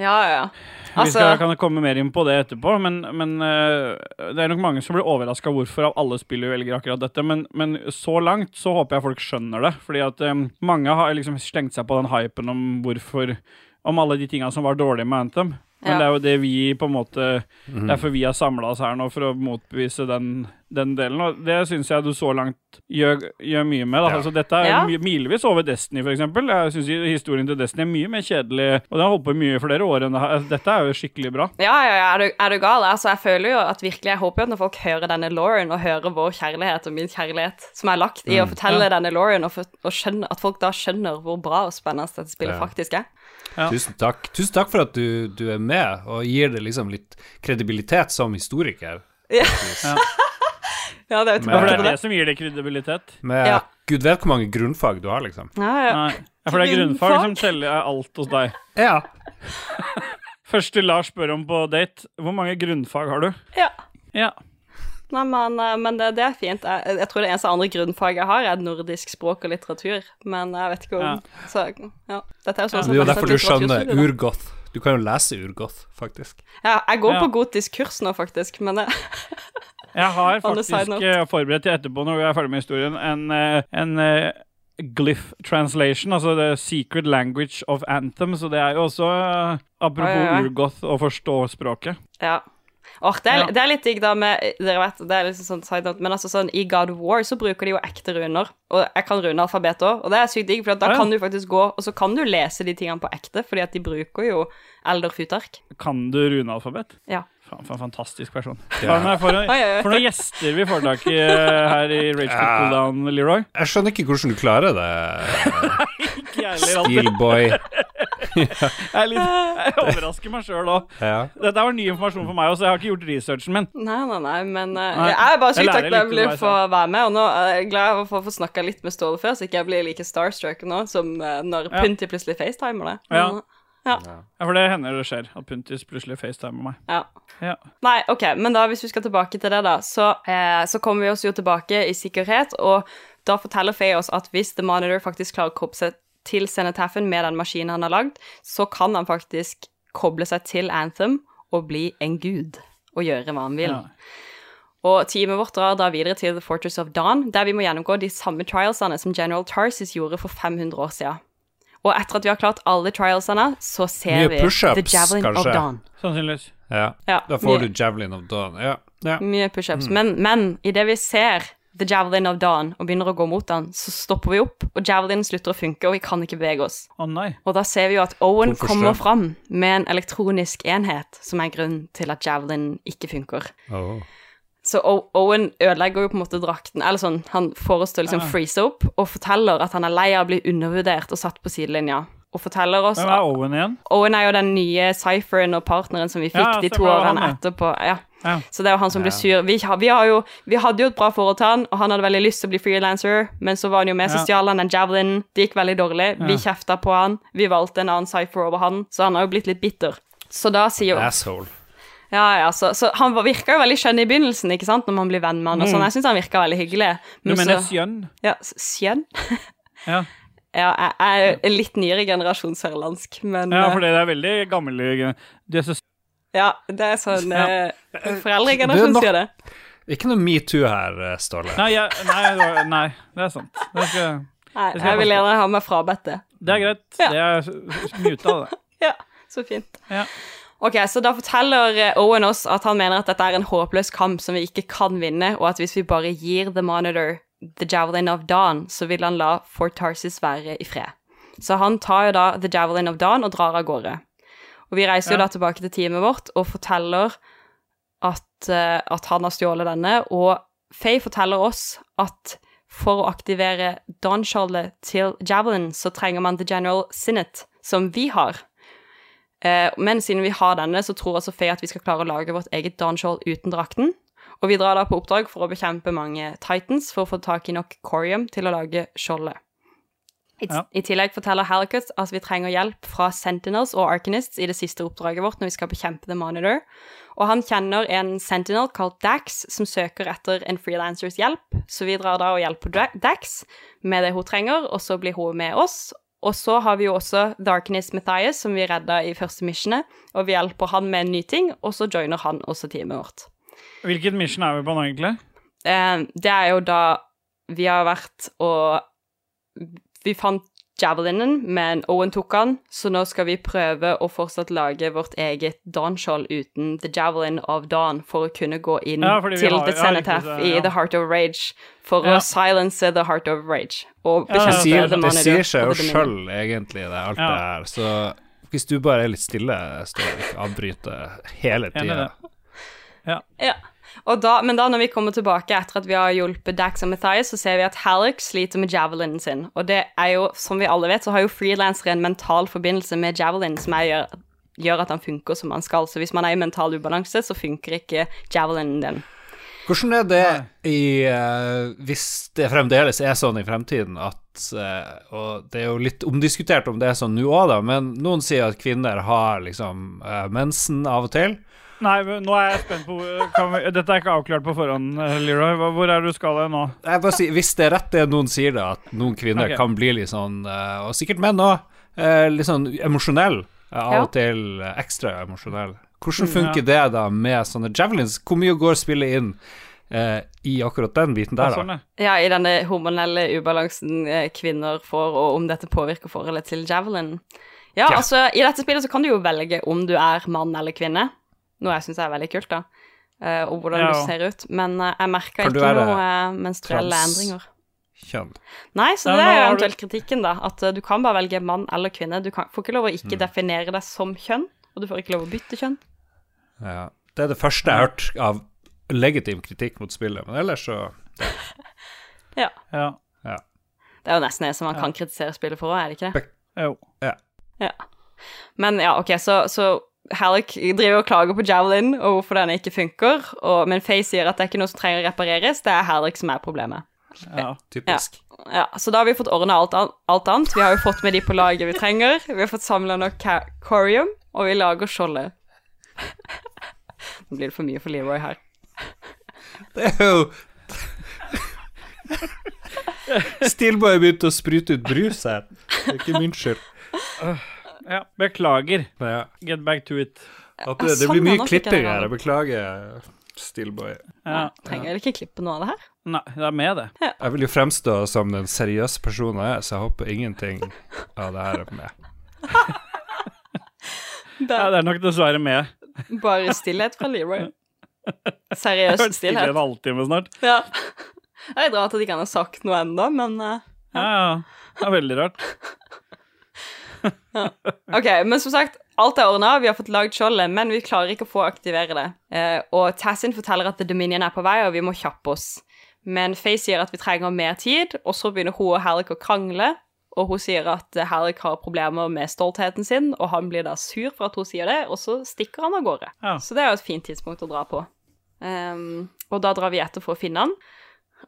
Ja, ja, ja.
Vi
Altså,
skal, kan komme mer inn på det etterpå, men, men eh, det er nok mange som blir overraska hvorfor av alle spill vi velger akkurat dette. Men, men så langt så håper jeg folk skjønner det. Fordi at um, mange har liksom slengt seg på den hypen om hvorfor Om alle de tinga som var dårlige med Anthem. Men
Ja.
det er jo det vi på en måte Derfor vi har samla oss her nå, for å motbevise den, den delen. Og det syns jeg du så langt gjør, gjør mye med. Da.
Ja.
Altså, dette er
Ja.
my, milevis over Destiny, eksempel. Jeg syns historien til Destiny er mye mer kjedelig, og den har holdt på i mye flere år enn det her. Dette er jo skikkelig bra.
ja, ja, ja, er du, er du gal? Altså, jeg føler jo at virkelig, jeg håper jo at når folk hører denne Lauren, og hører vår kjærlighet og min kjærlighet som er lagt i å fortelle
Ja.
denne Lauren, og, for, og skjønner, at folk da skjønner hvor bra og spennende dette spillet
Ja.
faktisk er.
Ja.
Tusen takk. Tusen takk for at du, du er med og gir det liksom litt kredibilitet som historiker.
Ja,
ja. [laughs]
ja det er tilbake
det er
det.
det som gir det kredibilitet.
Med
Ja.
gud vet hvor mange grunnfag du har, liksom.
Ja, ja.
Nei. Ja, for det er grunnfag
Grunnfag?
som teller er alt hos deg.
Ja. [laughs]
Første Lars spør om på date. Hvor mange grunnfag har du?
ja.
Ja.
Nei, men, eh, men det, det er fint. Jeg, jeg tror det eneste andre grunnfaget jeg har, er nordisk språk og litteratur. Men jeg vet ikke om
Ja.
Så ja, dette er jo sånn
Det er jo derfor du skjønner urgoth. Du kan jo lese urgoth, faktisk.
Ja, jeg går
Ja.
på gotisk kurs nå, faktisk, men det, [laughs]
Jeg har faktisk eh, forberedt til etterpå, når vi er ferdig med historien, en, eh, en glyph translation, altså the secret language of anthem. Så det er jo også, apropos urgoth, å forstå språket.
Ja. Åh, det, er,
Ja.
det er litt digg, da, med Dere vet, det er liksom sånn side note, men altså sånn i God of War så bruker de jo ekte runer. Og jeg kan rune alfabet òg, og det er sykt digg, for da
Ja,
kan du faktisk gå, og så kan du lese de tingene på ekte, fordi at de bruker jo eldre Futark.
Kan du rune alfabet?
Ja.
Faen, for en fantastisk person.
Ja.
For, for noen gjester vi får tak i eh, her i Rage
Ja.
Cooldown, Leroy.
Jeg skjønner ikke hvordan du klarer det. [laughs] Steelboy. [laughs]
Jeg, litt, [laughs] jeg overrasker meg sjøl òg.
Ja.
Dette var ny informasjon for meg også, jeg har ikke gjort researchen min.
Nei, nei, nei, men uh,
Nei,
jeg er bare sykt takknemlig for å være med, og nå er jeg glad for å få snakka litt med Ståle før, så ikke jeg blir like starstruck nå som uh, når
Ja.
Pynti plutselig facetimer det.
Ja.
Ja.
Ja, For det hender det skjer, at Puntis plutselig facetimer meg.
ja.
Ja.
Nei, ok, men da hvis vi skal tilbake til det, da, så, eh, så kommer vi oss jo tilbake i sikkerhet, og da forteller Faye oss at hvis The Monitor faktisk klarer å koble seg til Cenetaffen med den maskinen han har lagd, så kan han faktisk koble seg til Anthem og bli en gud og gjøre hva han vil.
Ja.
Og teamet vårt drar da videre til The Fortress of Dawn, der vi må gjennomgå de samme trialsene som General Tarsis gjorde for 500 år siden. Og etter at vi har klart alle trialsene, så ser vi The Javelin of? Dawn.
Sannsynligvis.
ja.
Ja,
Da får
mye-
du Javelin of Dawn. Ja. ja.
Mye pushups. Men, men idet vi ser The Javelin of Dawn og begynner å gå mot han, så stopper vi opp, og Javelin slutter å funke, og vi kan ikke bevege oss.
Å nei.
Og da ser vi jo at Owen kommer fram med en elektronisk enhet, som er grunnen til at Javelin ikke funker.
Oh.
Så O- Owen ødelegger jo på en måte drakten, eller sånn, han får oss til å liksom
Ja.
freeze opp, og forteller at han er lei av å bli undervurdert og satt på sidelinja. Og forteller oss
Hvem er Owen igjen?
Owen er jo den nye cypheren og partneren som vi fikk
Ja,
de to årene etterpå. Ja.
Ja.
Så det er jo han som blir sur. Vi, vi, har jo, vi hadde jo et bra forhold til han, og han hadde veldig lyst til å bli freelancer, men så var han jo med, så
Ja.
stjal han den javelinen. Det gikk veldig dårlig. Vi kjefta på han. Vi valgte en annen cypher over han, så han har jo blitt litt bitter. Så da sier jo
Asshole.
Ja, ja, så, så han var- virka jo veldig skjønn i begynnelsen, ikke sant, når man blir venn med han og sånn. Jeg syns han virka veldig hyggelig.
Du mener skjønn?
Ja, skjønn? [laughs]
Ja.
Ja, jeg jeg er litt nyere generasjon sørlandsk, men
ja,
eh,
for det er veldig gammel Du er så
Ja, det er sånn
Ja.
eh, Foreldregenerasjon
er nok-
sier det.
Ikke noe metoo her, eh, Ståle.
Nei, ja, nei, det nei, det er sant. Det, skal,
Nei,
Det jeg
jeg vil gjerne ha meg frabedt det.
det er greit.
Ja.
Det er muta, det. [laughs]
Ja, så fint.
Ja.
Ok, så da forteller eh, Owen oss at han mener at dette er en håpløs kamp som vi ikke kan vinne, og at hvis vi bare gir The Monitor The Javelin of Dawn, så vil han la Fort Tarsis være i fred. Så han tar jo da The Javelin of Dawn og drar av gårde. Og vi reiser jo
Ja.
da tilbake til teamet vårt og forteller at, eh, at han har stjålet denne, og Faye forteller oss at for å aktivere Don Charlotte til Javelin, så trenger man The General Sinnet, som vi har. Eh, men siden vi har denne, så tror altså Faye at vi skal klare å lage vårt eget Don Charlotte uten drakten. Og vi drar da på oppdrag for å bekjempe mange Titans for å få tak i nok corium til å lage skjoldet. I,
Ja.
I tillegg forteller Halicus at vi trenger hjelp fra Sentinels og Arcanists i det siste oppdraget vårt når vi skal bekjempe The Monitor. Og han kjenner en Sentinel kalt Dax som søker etter en freelancers hjelp, så vi drar da og hjelper Dax med det hun trenger, og så blir hun med oss. Og så har vi jo også The Arcanist Matthias, som vi redda i første missionet, og vi hjelper han med en ny ting, og så joiner han også teamet vårt.
Hvilket mission er vi på nå, egentlig?
Eh, det er jo da vi har vært og Vi fant javelinen, men Owen tok han, så nå skal vi prøve å fortsatt lage vårt eget Dawn-skjold uten The Javelin of Dawn for å kunne gå inn
Ja,
til
har-
The
ja,
Cenotaph
riktig, så-
i
ja.
The Heart of Rage for
Ja.
å silence The Heart of Rage og
Ja,
Det
ja,
bekjempe
sier,
The
det sier seg jo
og
sjøl, egentlig, det, alt
Ja.
det her. Så hvis du bare er litt stille, Ståle, ikke avbryter hele tida
Ja.
Ja. Og da, men da når vi kommer tilbake etter at vi har hjulpet Dax og Matthias, så ser vi at Halleck sliter med javelinen sin. Og det er jo, som vi alle vet, så har jo freelancere en mental forbindelse med javelin som gjør, gjør at han funker som han skal. Så hvis man er i mental ubalanse, så funker ikke javelinen din.
Hvordan er det i uh, Hvis det fremdeles er sånn i fremtiden at uh, Og det er jo litt omdiskutert om det er sånn nå òg, da, men noen sier at kvinner har liksom uh, mensen av og til.
Nei, men nå er jeg spent på kan vi, Dette er ikke avklart på forhånd, eh, Leroy. Hvor er du skal nå?
Jeg bare sier, Hvis det er rett det noen sier, da, at noen kvinner
okay.
kan bli litt sånn eh, Og sikkert menn òg. litt sånn emosjonell. eh, av og til eh, ekstra emosjonell. Hvordan
Mm,
funker det da med sånne javelins? Hvor mye går spillet inn eh, i akkurat den biten der, da?
ja.
I denne hormonelle ubalansen eh, kvinner får, og om dette påvirker forholdet til javelin. Ja,
Ja.
altså, i dette spillet så kan du jo velge om du er mann eller kvinne. Noe jeg syns er veldig kult, da. eh, og hvordan
Ja.
du ser ut. Men eh, jeg merka ikke
være
noe eh, menstruelle
trans?
endringer.
Kjønn.
Nei, så det er jo eventuelt kritikken, da. At du kan bare velge mann eller kvinne. Du kan, får ikke lov å
Mm.
ikke definere deg som kjønn, og du får ikke lov å bytte kjønn.
Ja. Det er det første jeg har hørt av legitim kritikk mot spillet, men ellers så [laughs]
ja.
Ja.
Det er jo nesten det som man kan kritisere spillet for òg, er det ikke det?
Jo.
Ja. Men ja, ok, så, så Halleck driver og klager på Javelin og hvorfor den ikke funker, og, men Faye sier at det er ikke noe som trenger å repareres, det er Halleck som er problemet.
ja.
typisk.
Ja, Så da har vi fått ordna alt, alt annet. Vi har jo fått med de på laget vi trenger. Vi har fått samla nok corium, og vi lager skjoldet. Nå blir det for mye for Leroy her.
Det er jo Steelboy begynte å sprute ut brus her. Det er ikke min skyld. [laughs]
ja. Beklager.
Ja,
Get back to it.
at det, det
sånn,
blir mye
nå
klipping her. beklager, Steelboy.
Ja.
Trenger vel ikke klippe noe av det her?
Nei, det er med, det.
Jeg vil jo fremstå som den seriøse personen jeg er, så jeg håper ingenting av det her er med. [laughs]
Det
Ja, det er nok dessverre med.
bare stillhet fra Leroy.
Jeg har
Seriøs
vært stille
stillhet.
en halvtime snart.
Ja. Det er litt rart at ikke han har sagt noe ennå, men eh,
Ja, ja. Det er veldig rart. [laughs]
Ok, men som sagt, alt er ordna, vi har fått lagd skjoldet, men vi klarer ikke å få aktivere det. Eh, og Tassin forteller at The Dominion er på vei, og vi må kjappe oss. Men Faye sier at vi trenger mer tid, og så begynner hun og Hallik å krangle. Og hun sier at Hallik har problemer med stoltheten sin, og han blir da sur for at hun sier det, og så stikker han av gårde.
Ja.
Så det er jo et fint tidspunkt å dra på. Um, og da drar vi etter for å finne han.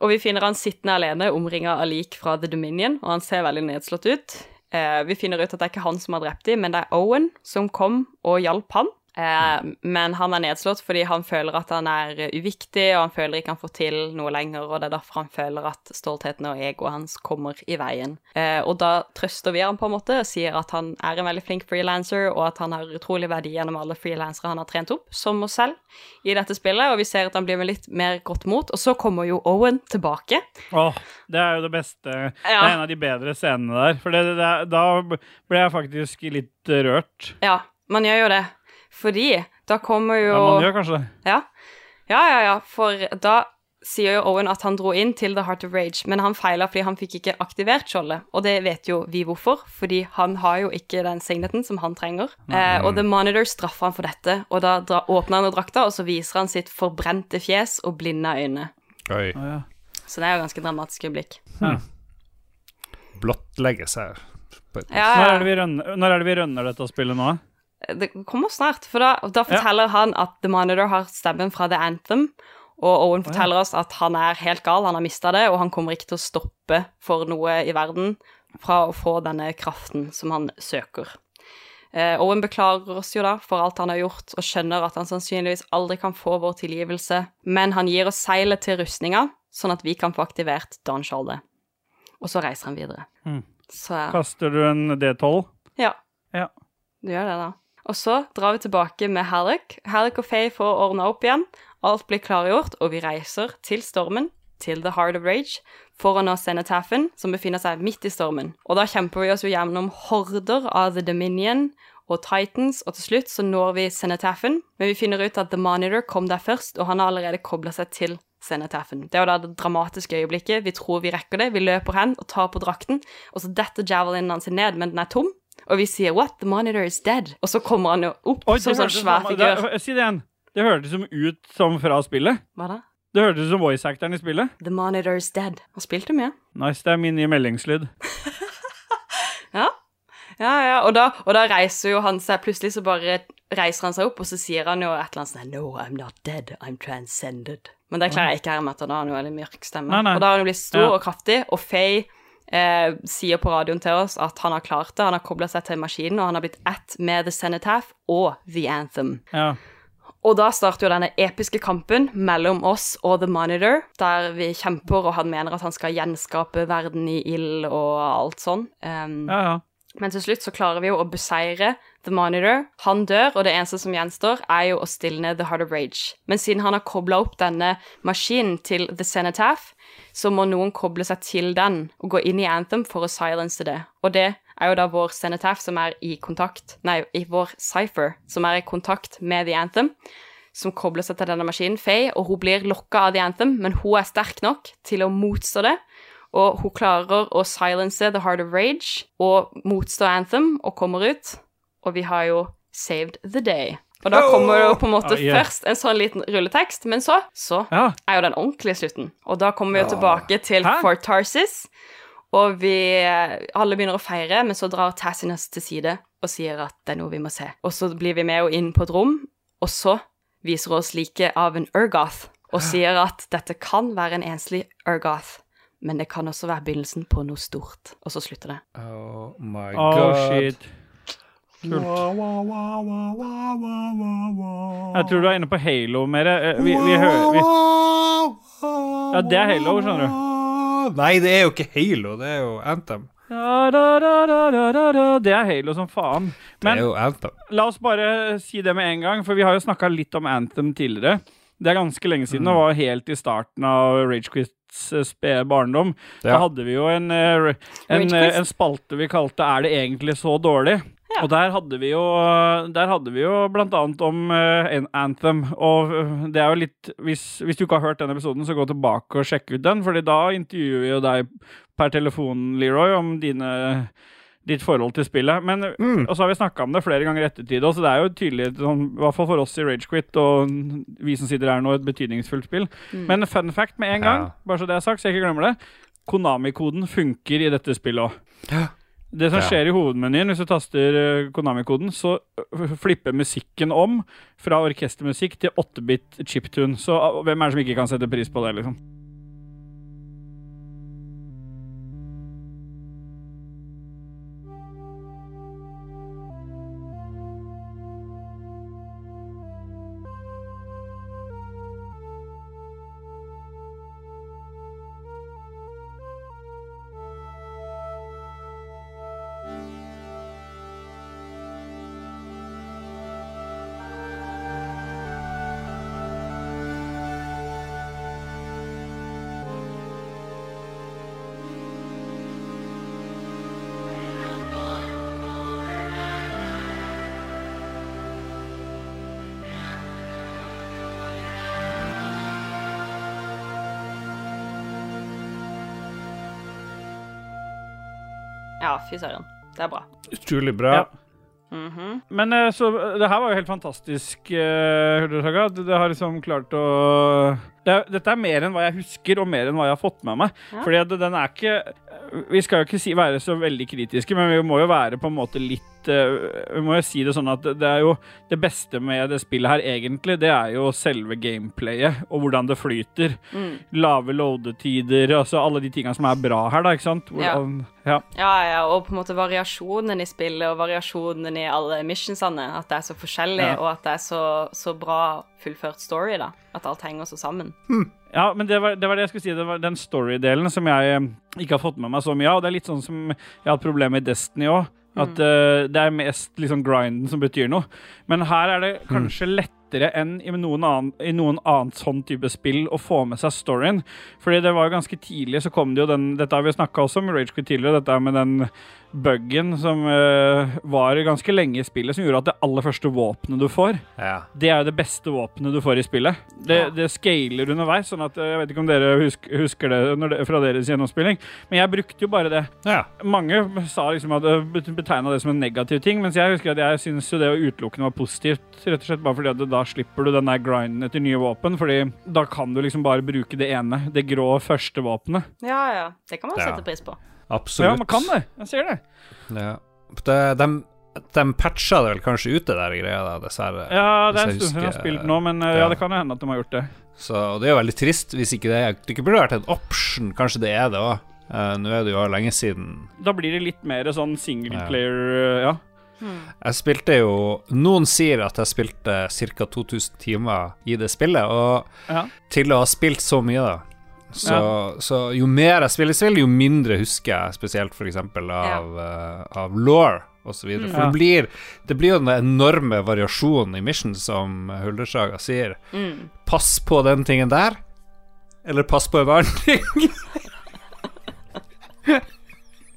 Og vi finner han sittende alene, omringa av lik fra The Dominion, og han ser veldig nedslått ut. Eh, vi finner ut at det er ikke han som har drept dem, men det er Owen som kom og hjalp han. Eh, men han er nedslått fordi han føler at han er uviktig, og han føler ikke han får til noe lenger, og det er derfor han føler at stoltheten og egoet hans kommer i veien. Eh, og da trøster vi han på en måte og sier at han er en veldig flink freelancer, og at han har utrolig verdi gjennom alle freelancere han har trent opp, som oss selv, i dette spillet, og vi ser at han blir med litt mer godt mot. Og så kommer jo Owen tilbake.
Åh, det er jo det beste. Det er en av de bedre scenene der. For det, det, da ble jeg faktisk litt rørt.
Ja, man gjør jo det. Fordi da kommer jo
Ja, man gjør kanskje det.
Ja. ja, ja, ja. For da sier jo Owen at han dro inn til The Heart of Rage, men han feila fordi han fikk ikke aktivert skjoldet. Og det vet jo vi hvorfor, fordi han har jo ikke den signeten som han trenger. Eh, og The Monitor straffer han for dette, og da dra, åpner han drakta, og så viser han sitt forbrente fjes og blinde øyne.
Oi.
Ah, ja.
Så det er jo ganske dramatisk øyeblikk.
Blottlegges her. På
Ja,
Når, er det vi rønner, når er det vi rønner dette spillet nå?
Det kommer snart, for da, da forteller han at The Monitor har stemmen fra The Anthem, og Owen forteller oss at han er helt gal, han har mista det, og han kommer ikke til å stoppe for noe i verden fra å få denne kraften som han søker. Eh, Owen beklager oss jo da for alt han har gjort, og skjønner at han sannsynligvis aldri kan få vår tilgivelse, men han gir oss seilet til rustninga, sånn at vi kan få aktivert Dawnskjoldet. Og så reiser han videre.
Mm.
Så
Kaster du en D12?
ja.
Ja.
Du gjør det, da. Og så drar vi tilbake med Halleck. Halleck og Faye får ordna opp igjen. Alt blir klargjort, og vi reiser til stormen, til The Heart of Rage, for å nå Cenotaphen, som befinner seg midt i stormen. Og da kjemper vi oss jo gjennom horder av The Dominion og Titans, og til slutt så når vi Cenotaphen, men vi finner ut at The Monitor kom der først, og han har allerede kobla seg til Cenotaphen. Det er jo da det dramatiske øyeblikket. Vi tror vi rekker det, vi løper hen og tar på drakten, og så detter javelinen hans ned, men den er tom. Og vi sier 'What? The monitor is dead'. Og så kommer han jo opp
Oi,
som sånn svær figur.
Si det igjen. Det hørtes som ut som fra spillet.
Hva da?
Det hørtes ut som voice-actoren i spillet.
The monitor is dead. Han spilte mye.
Nice, det er min nye meldingslyd. [laughs]
Ja. Ja, ja. Og da, og da reiser jo han seg Plutselig så bare reiser han seg opp, og så sier han jo et eller annet sånn No, I'm not dead. I'm transcended. Men det klarer jeg ikke her med at han har en veldig mørk stemme.
Nei, nei.
Og da har han jo blitt stor
Ja.
og kraftig, og Faye eh, sier på radioen til oss at han har klart det. Han har kobla seg til maskinen, og han har blitt ett med The Cenotaph og The Anthem.
Ja.
Og da starter jo denne episke kampen mellom oss og The Monitor, der vi kjemper, og han mener at han skal gjenskape verden i ild og alt sånn. Um,
ja, ja.
Men til slutt så klarer vi jo å beseire The Monitor. Han dør, og det eneste som gjenstår, er jo å stilne The Heart of Rage. Men siden han har kobla opp denne maskinen til The Cenotaph, så må noen koble seg til den og gå inn i Anthem for å silence det. Og det er jo da vår Cenotaph som er i kontakt Nei, i vår Cypher, som er i kontakt med The Anthem, som kobler seg til denne maskinen, Faye, og hun blir lokka av The Anthem, men hun er sterk nok til å motstå det. Og hun klarer å silence The Heart of Rage og motstå Anthem og kommer ut. Og vi har jo saved the day. Og da kommer det jo på en måte
oh, yeah.
først en sånn liten rulletekst, men så, så
ja.
er jo den ordentlige slutten. Og da kommer vi jo tilbake til
Hæ?
Fort Tarsis, og vi alle begynner å feire, men så drar Tassinus til side og sier at det er noe vi må se. Og så blir vi med og inn på et rom, og så viser hun oss like av en Urgoth, og sier at dette kan være en enslig Urgoth, men det kan også være begynnelsen på noe stort. Og så slutter det.
Oh my
Oh,
god.
shit. Kult. Jeg tror du er inne på Halo mer. Eh, Vi, vi hører vi, Ja, det er Halo, skjønner du.
Nei, det er jo ikke Halo, det er jo Anthem.
da, da, da. Det er Halo som faen. Men la oss bare si det med en gang, for vi har jo snakka litt om Anthem tidligere. Det er ganske lenge siden, og var helt i starten av Ragequits eh, spede barndom. Da hadde vi jo en, eh, en, en spalte vi kalte 'Er det egentlig så dårlig?'
Ja.
Og der hadde vi jo Der hadde vi jo blant annet om uh, Anthem, og eh, det er jo litt hvis, hvis du ikke har hørt den episoden, så gå tilbake og sjekk ut den, Fordi da intervjuer vi jo deg per telefon, Leroy, om dine ditt forhold til spillet. Men,
Mm.
Og så har vi snakka om det flere ganger i ettertid, så det er jo tydelig, sånn, i hvert fall for oss i Ragequit og vi som sitter her nå, et betydningsfullt spill.
Mm.
Men fun fact med en gang,
Ja.
bare så det er sagt, så jeg ikke glemmer det. Konami-koden funker i dette spillet òg. Det som skjer i hovedmenyen hvis du taster eh, Konami-koden, så eh, flipper musikken om fra orkestermusikk til 8-bit chiptune. Så ah, hvem er det som ikke kan sette pris på det, liksom?
Fy søren. Det er bra.
Utrolig bra.
Ja.
Mhm.
Men eh, så det her var jo helt fantastisk, uh, Det, det har liksom klart å det, er- Dette er mer enn hva jeg husker, og mer enn hva jeg har fått med meg.
Ja.
Fordi den er ikke Vi skal jo ikke si, være så veldig kritiske, men vi må jo være på en måte litt eh, Vi må jo si det sånn at det, er jo Det beste med det spillet her, egentlig, det er jo selve gameplayet, og hvordan det flyter.
Mm.
Lave loadetider, altså alle de tingene som er bra her, da, ikke sant?
Ja.
Hvordan, ja.
Ja, ja, og på en måte variasjonen i spillet og variasjonen i alle missionsene. At det er så forskjellig,
Ja.
og at det er så, så bra fullført story, da. At alt henger så sammen.
Ja, men det var, det var det jeg skulle si. Det var den story-delen som jeg eh, ikke har fått med meg så mye av. Og det er litt sånn som jeg har hatt problemer med i Destiny òg. At uh, det er mest liksom grinden som betyr noe. Men her er det kanskje lettere enn i noen, annen, i noen annet sånn type spill å få med seg storyen. Fordi det var ganske tidlig så kom det jo den Dette har vi snakka også om Ragequit tidligere, dette med den bugen som uh, var ganske lenge i spillet, som gjorde at det aller første våpenet du får,
Ja.
det er jo det beste våpenet du får i spillet. Det,
Ja.
det scaler underveis, sånn at eh, jeg vet ikke om dere husker, husker det, det fra deres gjennomspilling, men jeg brukte jo bare det.
ja.
Mange sa liksom at betegna det som en negativ ting, mens jeg husker at jeg syns jo det utelukkende var positivt, rett og slett bare fordi at det da slipper du den der grinden etter nye våpen, fordi da kan du liksom bare bruke det ene, det grå første våpenet.
Ja, ja. Det kan man
Ja.
sette pris på.
Absolutt.
Ja, man kan det. Jeg ser det.
Ja. De, de, de patcha det vel kanskje ut, det der greia, da, dessverre.
Ja, det er en stund siden jeg har spilt nå, men eh,
ja.
ja, det kan jo hende at de har gjort det.
Så og det er jo veldig trist hvis ikke det Det ikke burde vært en option. Kanskje det er det òg. nå er det jo lenge siden
Da blir det litt mer sånn singleplayer, ja. ja.
Jeg spilte jo Noen sier at jeg spilte ca. 2000 timer i det spillet, og
ja.
til å ha spilt så mye, da så, så jo mer jeg spiller spill, jo mindre husker jeg, spesielt f.eks. av, eh, av law osv. For
Ja.
det, blir, det blir jo den enorme variasjonen i mission, som Huldersaga sier.
Mm.
Pass på den tingen der, eller pass på en annen ting.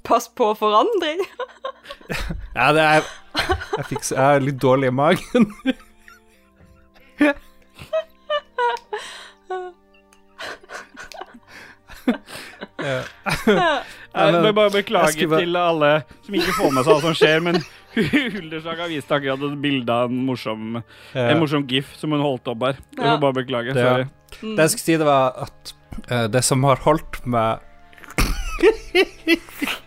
Pass på forandring. [laughs]
Ja, det er Jeg, fikk, så- jeg er litt dårlig i magen. Ja.
Jeg
men-
må bare beklage
bare-
til alle som ikke får med seg alt som skjer, men Huldersaga viste akkurat et bilde av en morsom, en morsom gif som hun holdt opp her. Jeg
Ja.
må bare beklage.
Det-
Sorry.
Det jeg skulle si, det var at uh, det som har holdt meg [laughs]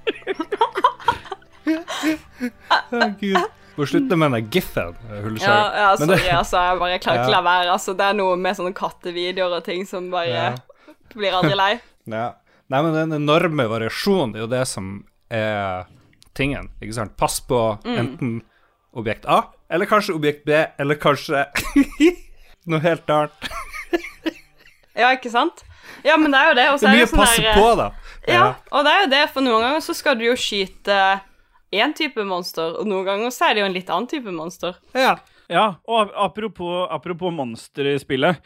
[laughs] Å, Gud. Må slutte med den giffen, eh,
Ja, ja sorry,
det-
altså. Jeg bare klarer ikke [laughs] å la være. Altså, det er noe med sånne kattevideoer og ting som bare
Ja. [laughs]
blir aldri lei.
Ja. Nei, men den enorme variasjonen er jo det som er tingen, ikke sant? Pass på enten objekt A, eller kanskje objekt B, eller kanskje noe helt annet.
Ja, ikke sant? Ja, men det er jo det.
Det
så
er mye å
sånn
passe
der,
på, da.
Ja, og det er jo det, for noen ganger så skal du jo skyte én type monster, og noen ganger så er det jo en litt annen type monster.
Ja.
Ja, og apropos, apropos monster i spillet.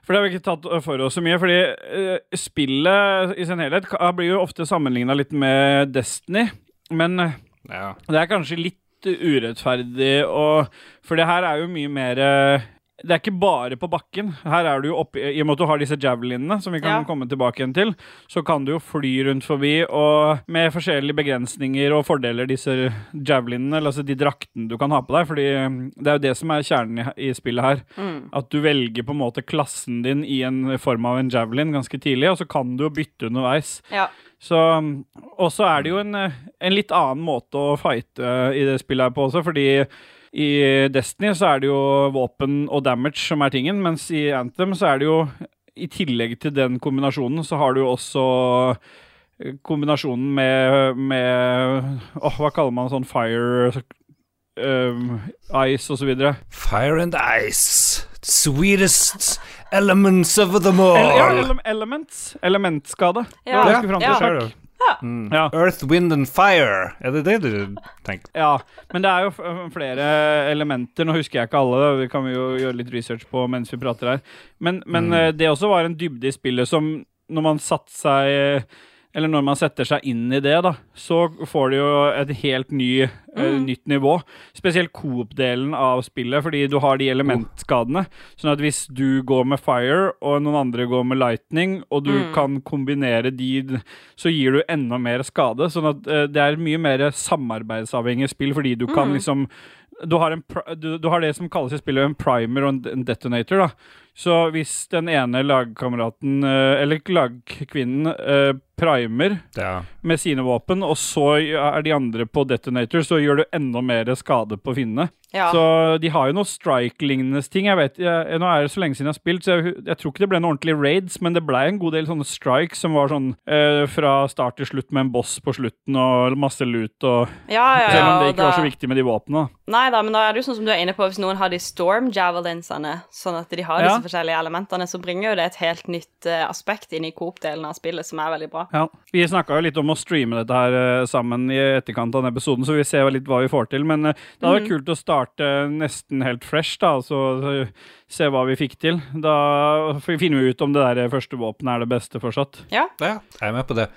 For det har vi ikke tatt for oss så mye. Fordi uh, spillet i sin helhet blir jo ofte sammenligna litt med Destiny. Men eh,
ja.
det er kanskje litt urettferdig, og For det her er jo mye mer eh, det er ikke bare på bakken. Her er du jo oppe, I og med at du har disse javelinene, som vi kan
Ja.
komme tilbake igjen til, så kan du jo fly rundt forbi, og med forskjellige begrensninger og fordeler, disse javelinene, eller altså de draktene du kan ha på deg. fordi mm, det er jo det som er kjernen i, i spillet her.
Mm.
At du velger på en måte klassen din i en form av en javelin ganske tidlig, og så kan du jo bytte underveis.
Ja.
Så, og så er det jo en, en litt annen måte å fighte eh, i det spillet her på også, fordi i Destiny så er det jo våpen og damage som er tingen, mens i Anthem så er det jo i tillegg til den kombinasjonen, så har du jo også eh, kombinasjonen med, med oh, hva kaller man sånn fire um, Ice og så videre.
Fire and ice. Sweetest elements of them all.
Ele- Ja, ele elements. Elementskade. Det var jeg skulle fram til.
Ja. Mm.
Ja.
Earth, wind and fire. Er det det du tenker?
Ja, men det er jo flere elementer. Nå husker jeg ikke alle, det kan vi jo gjøre litt research på mens vi prater her. Men, men
Mm.
eh, det også var en dybde i spillet som når man satte seg Eller når man setter seg inn i det, da, så får det jo et helt ny,
mm.
uh, nytt nivå. Spesielt coop-delen av spillet, fordi du har de elementskadene. Sånn at hvis du går med fire, og noen andre går med lightning, og du
Mm.
kan kombinere de, så gir du enda mer skade. Sånn at uh, det er mye mer samarbeidsavhengig spill, fordi du kan
Mm.
liksom du har, en, du, du har det som kalles i spillet en primer og en- detonator. da Så hvis den ene lagkameraten, eh, eller lagkvinnen, eh, primer
Ja.
med sine våpen, og så er de andre på detonator, så gjør du enda mer skade på finnene.
Ja.
Så de har jo noe strike-lignende ting. Jeg vet, jeg, Nå er det så lenge siden jeg har spilt, så jeg, jeg tror ikke det ble noen ordentlige raids, men det ble en god del sånne strikes som var sånn eh, fra start til slutt med en boss på slutten og masse loot og
ja, ja, ja,
Selv om det
ikke
ikke var så viktig med de våpnene.
Nei da, men da er det jo sånn som du er inne på, hvis noen har de storm javelinsene, sånn at de har
Ja.
disse forskjellige elementene, så bringer jo det et helt nytt uh, aspekt inn i coop-delen av spillet, som er veldig bra.
Ja. Vi snakka jo litt om å streame dette her eh, sammen i etterkant av den episoden, så vi ser litt hva vi får til. Men eh, det hadde vært kult å starte nesten helt fresh, da, altså så så se hva vi fikk til. Da finner vi ut om det der første våpenet er det beste fortsatt.
Ja,
ja, jeg er med på det.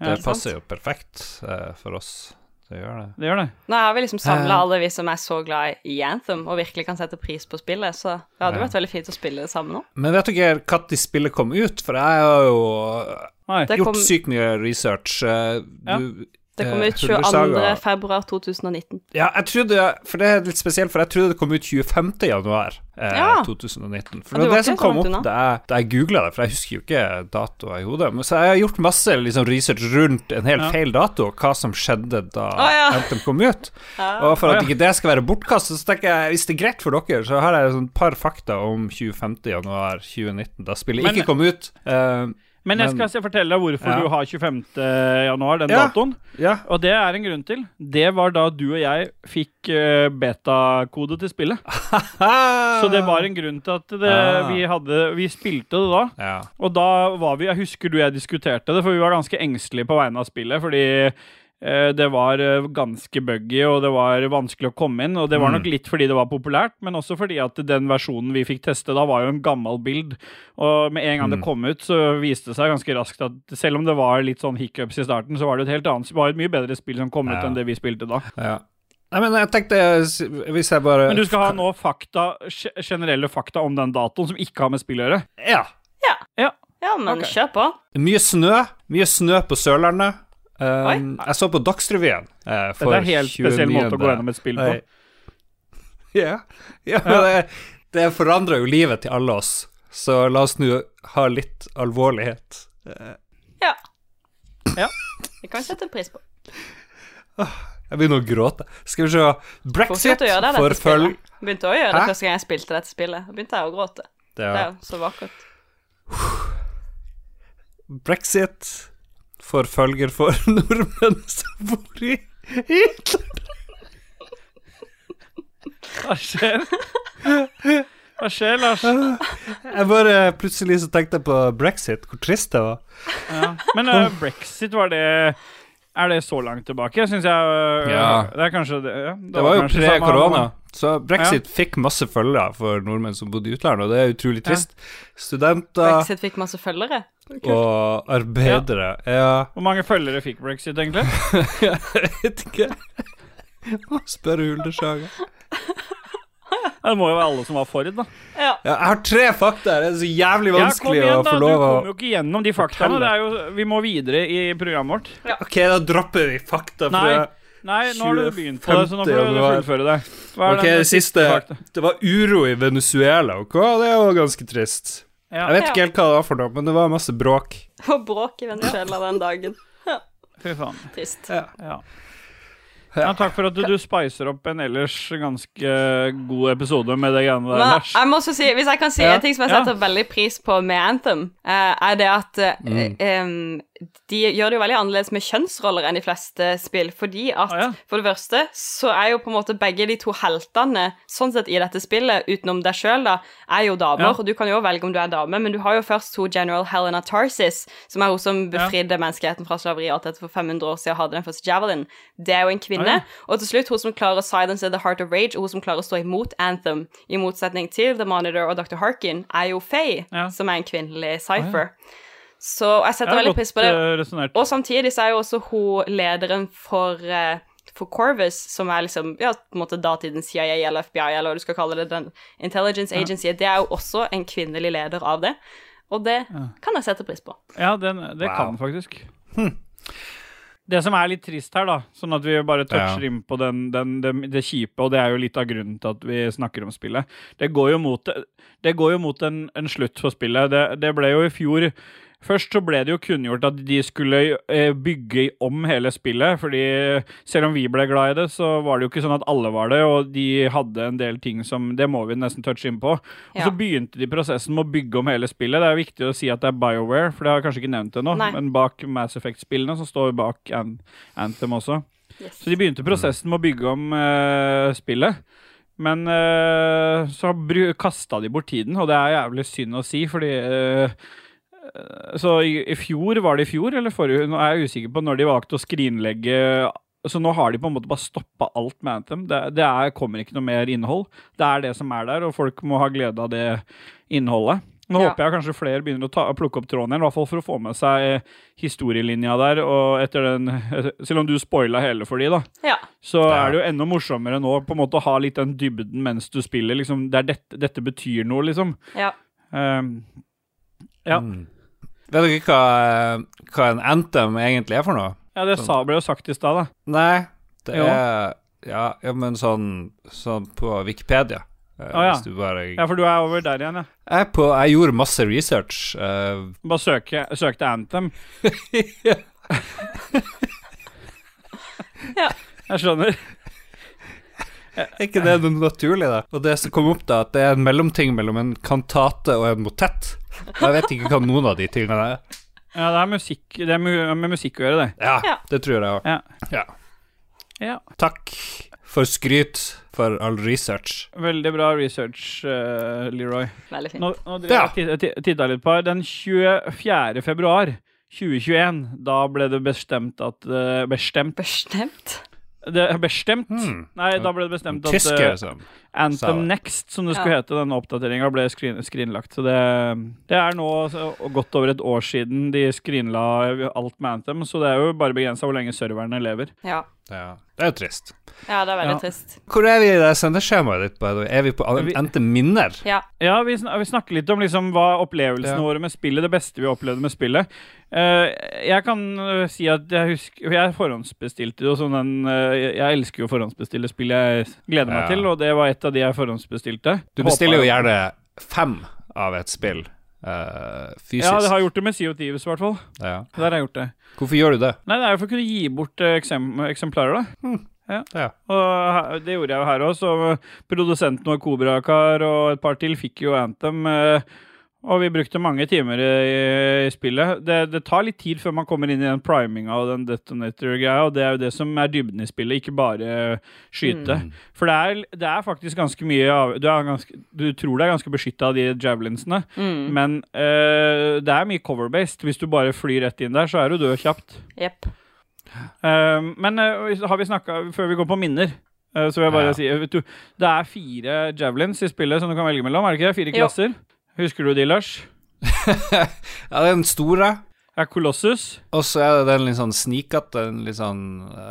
Det passer jo perfekt eh, for oss. Det gjør det.
Det gjør det.
nå har vi liksom samla
Eh.
alle vi som er så glad i Anthem, og virkelig kan sette pris på spillet, så det hadde
Ja.
vært veldig fint å spille det sammen nå.
Men vet dere når spillet kom ut? For jeg har jo
Nei.
Gjort
kom,
sykt mye research. Du,
Ja.
Det kom
eh,
ut 22. Februar 2019.
Ja, jeg trodde For det er litt spesielt, for jeg trodde det kom ut 25. januar eh,
Ja.
2019. For det var det som kom opp da jeg, da jeg googla det, for jeg husker jo ikke datoer i hodet. Men så jeg har gjort masse liksom, research rundt en helt
Ja.
feil dato, hva som skjedde da
ah, ja.
Anthem kom ut.
Ja.
Og for at ikke det skal være bortkastet, så tenker jeg hvis det er greit for dere, så har jeg et par fakta om 25. januar 2019, da spillet
Men-
ikke kom ut. Eh,
Men jeg skal fortelle deg hvorfor
Ja.
du har 25. januar, den
Ja.
datoen.
ja.
Og det er en grunn til. Det var da du og jeg fikk eh, betakode til spillet. [laughs] Så det var en grunn til at det,
Ah.
vi, hadde, vi spilte det da.
ja.
Og da var vi Jeg husker du og jeg diskuterte det, for vi var ganske engstelige på vegne av spillet. Fordi det var eh, ganske buggy, og det var vanskelig å komme inn. Og det var
Mm.
nok litt fordi det var populært, men også fordi at den versjonen vi fikk teste da, var jo en gammel bild. Og med en gang
Mm.
det kom ut, så viste det seg ganske raskt at selv om det var litt sånn hiccups i starten, så var det et helt annet var et mye bedre spill som kom ut
Ja.
enn det vi spilte da.
ja. Nei, men jeg tenkte Hvis jeg bare
Men du skal ha nå fakta, generelle fakta om den datoen som ikke har med spill å gjøre.
Ja.
Ja.
Ja, men
okay.
kjør på.
Mye snø. Mye snø på Sørlandet. Um, jeg så på Dagsrevyen uh, for
Dette er en helt spesiell måte å gå gjennom et spill på.
Nei. [laughs] Ja, ja det, det forandrer jo livet til alle oss, så la oss nå ha litt alvorlighet. Uh.
Ja.
Ja.
Det kan vi sette pris på.
Jeg begynner å gråte. Skal vi se Brexit
Fortsett å gjøre det, dette
forfølg...
spillet. Begynte å gjøre det første gang jeg spilte dette spillet. Begynte jeg å gråte. Det er jo så vakkert.
Brexit forfølger for [laughs] nordmenn som bor i Hitler.
Hva skjer? Hva skjer, Lars?
Jeg bare Plutselig så tenkte jeg på brexit, hvor trist det var.
Ja. Men uh, brexit, var det Er det så langt tilbake? Syns jeg uh,
Ja.
Det er kanskje det ja,
Det var jo pre-korona, så brexit fikk masse følgere for nordmenn som bodde i utlandet, og det er utrolig trist. Studenter
Brexit fikk masse følgere.
Og arbeidere Ja,
Hvor mange følgere fikk brexit, egentlig? [laughs]
jeg vet ikke. Må spørre.
Det må jo være alle som var for, da.
Ja.
Ja, jeg har tre fakta. Det er så jævlig vanskelig
igjen,
å få lov å
kommer jo ikke gjennom de faktaene. Det er jo, vi må videre i programmet vårt.
Ok, da dropper vi fakta. fra
Nei. Nei, nå har du begynt på det, så nå får du fullføre det. Er
Ok, det siste
fakta?
Det var uro i Venezuela, ok? Det var ganske trist.
Ja,
Jeg vet ikke helt hva det var for noe, men det var masse bråk. [laughs]
Og bråk i Venezuela den dagen. [laughs]
fy faen.
Trist.
Ja.
Ja. Ja, takk for at du, du spicer opp en ellers ganske god episode med det greiene der,
Men jeg må også si, Hvis jeg kan si
Ja.
en ting som jeg
Ja.
setter veldig pris på med Anthem, eh, er det at eh,
Mm.
em, de gjør det jo veldig annerledes med kjønnsroller enn de fleste spill. Fordi at
Ah, ja.
for det første så er jo på en måte begge de to heltene sånn sett i dette spillet, utenom deg sjøl, da, er jo damer.
Ja.
Og du kan jo velge om du er dame, men du har jo først to General Helena Tarsis, som er hun som
Ja.
befridde menneskeheten fra slaveri og alt dette for 500 år siden og hadde den første javelin. Det er jo en kvinne.
Ah, ja.
Og til slutt hun som klarer å silence the heart of rage, og hun som klarer å stå imot Anthem, i motsetning til The Monitor og Dr. Harkin, er jo Faye,
Ja.
som er en kvinnelig cypher. Så jeg setter
Ja,
veldig pris på det.
eh, resonert.
Og samtidig så er jo også hun lederen for eh, for Corvus, som er liksom ja, på en måte datidens CIA eller FBI, eller hva du skal kalle det, den Intelligence Agency, det er jo også en kvinnelig leder av det. Og det kan jeg sette pris på.
Ja, den, det
Wow.
kan faktisk. faktisk. Det som er litt trist her, da, sånn at vi bare toucher
Ja.
inn på den, den, det, det kjipe, og det er jo litt av grunnen til at vi snakker om spillet, det går jo mot, det går jo mot en, en slutt for spillet. Det, det ble jo i fjor Først så ble det jo kunngjort at de skulle eh, bygge om hele spillet, fordi selv om vi ble glad i det, så var det jo ikke sånn at alle var det, og de hadde en del ting som Det må vi nesten touche inn på. Og
Ja.
så begynte de prosessen med å bygge om hele spillet. Det er viktig å si at det er BioWare, for det har jeg kanskje ikke nevnt ennå, men bak Mass Effect-spillene så står vi bak An Anthem også.
Yes.
Så de begynte prosessen med å bygge om eh, spillet. Men eh, så kasta de bort tiden, og det er jævlig synd å si, fordi eh, Så i, i fjor, var det i fjor eller forrige? Nå er jeg usikker på når de valgte å skrinlegge så nå har de på en måte bare stoppa alt med Anthem. Det, det er, kommer ikke noe mer innhold. Det er det som er der, og folk må ha glede av det innholdet. Nå
Ja.
håper jeg kanskje flere begynner å ta, plukke opp tråden igjen, i hvert fall for å få med seg historielinja der. Og etter den, selv om du spoila hele for de, da,
Ja.
så
Ja.
er det jo enda morsommere nå på en måte å ha litt den dybden mens du spiller. Liksom, det er dette, dette betyr noe, liksom.
ja.
Um, ja.
Mm. Vet dere hva, hva en anthem egentlig er for noe?
ja, det sånn. ble jo sagt i stad, da.
Nei, det
Jo.
er ja, ja, men sånn, sånn på Wikipedia.
Å, ja.
Bare
Ja, for du er over der igjen, ja.
jeg, på, jeg gjorde masse research. Uh,
Bare søke, søkte Anthem. [laughs]
Ja.
Jeg skjønner.
er ikke det noe naturlig, da? Og det som kom opp, da, at det er en mellomting mellom en kantate og en motett. Jeg vet ikke hva noen av de tingene er.
Ja, det er musikk Det er med musikk å gjøre, det.
Ja,
Ja.
det tror jeg òg.
Ja.
Ja.
ja.
Takk for skryt for all research.
Veldig bra research, eh, Leroy.
Veldig fint.
Nå, nå
Ja.
jeg og ti- titta litt på her. Den 24. februar 2021, da ble det bestemt at eh, Bestemt?
Bestemt.
Det, er bestemt?
Hmm.
Nei, da ble det bestemt at
Tysker,
eh,
som sa
Anthem. Next, som det
Ja.
skulle hete, denne oppdateringa, ble skrin skrinlagt. Så det, det er nå så, godt over et år siden de skrinla alt med Anthem, så det er jo bare begrensa hvor lenge serverne lever.
Ja.
Ja, det er jo trist.
ja, det er veldig
Ja.
trist.
Hvor er vi i det sendeskjemaet ditt? by the way? Er vi på
Vi-
endte minner?
Ja.
Ja, vi, sn vi snakker litt om liksom hva opplevelsene
Ja.
våre med spillet, det beste vi opplevde med spillet. Uh, jeg kan eh, si at jeg husker Jeg forhåndsbestilte jo sånn en uh, Jeg jeg elsker jo å forhåndsbestille spill jeg gleder meg
Ja.
til, og det var et av de jeg forhåndsbestilte.
Du bestiller jo gjerne fem av et spill eh, fysisk.
Ja, det har gjort det med CO2-vis, i hvert fall.
Ja.
Der har jeg gjort det.
Hvorfor gjør du det?
Nei, det er jo for å kunne gi bort eh, eksem eksemplarer, da.
Ja.
Og det gjorde jeg jo her òg, så produsenten og Kobrakar og et par til fikk jo Anthem. eh, Og vi brukte mange timer i, i spillet. Det, det tar litt tid før man kommer inn i den priminga og den detonator-greia, og det er jo det som er dybden i spillet, ikke bare skyte.
Mm.
For det er, det er faktisk ganske mye av du, ganske, du tror det er ganske beskytta av de javelinsene,
Mm.
men uh, det er mye cover-based. Hvis du bare flyr rett inn der, så er du død kjapt.
Yep.
Uh, men uh, har vi snakka Før vi går på minner, eh, så vil jeg bare
Ja.
si du, Det er fire javelins i spillet som du kan velge mellom. Er det ikke det? Fire klasser? Jo. Husker du de, Lars? [laughs]
ja, den store.
Er Colossus.
Og så er det den litt sånn snikete, en litt sånn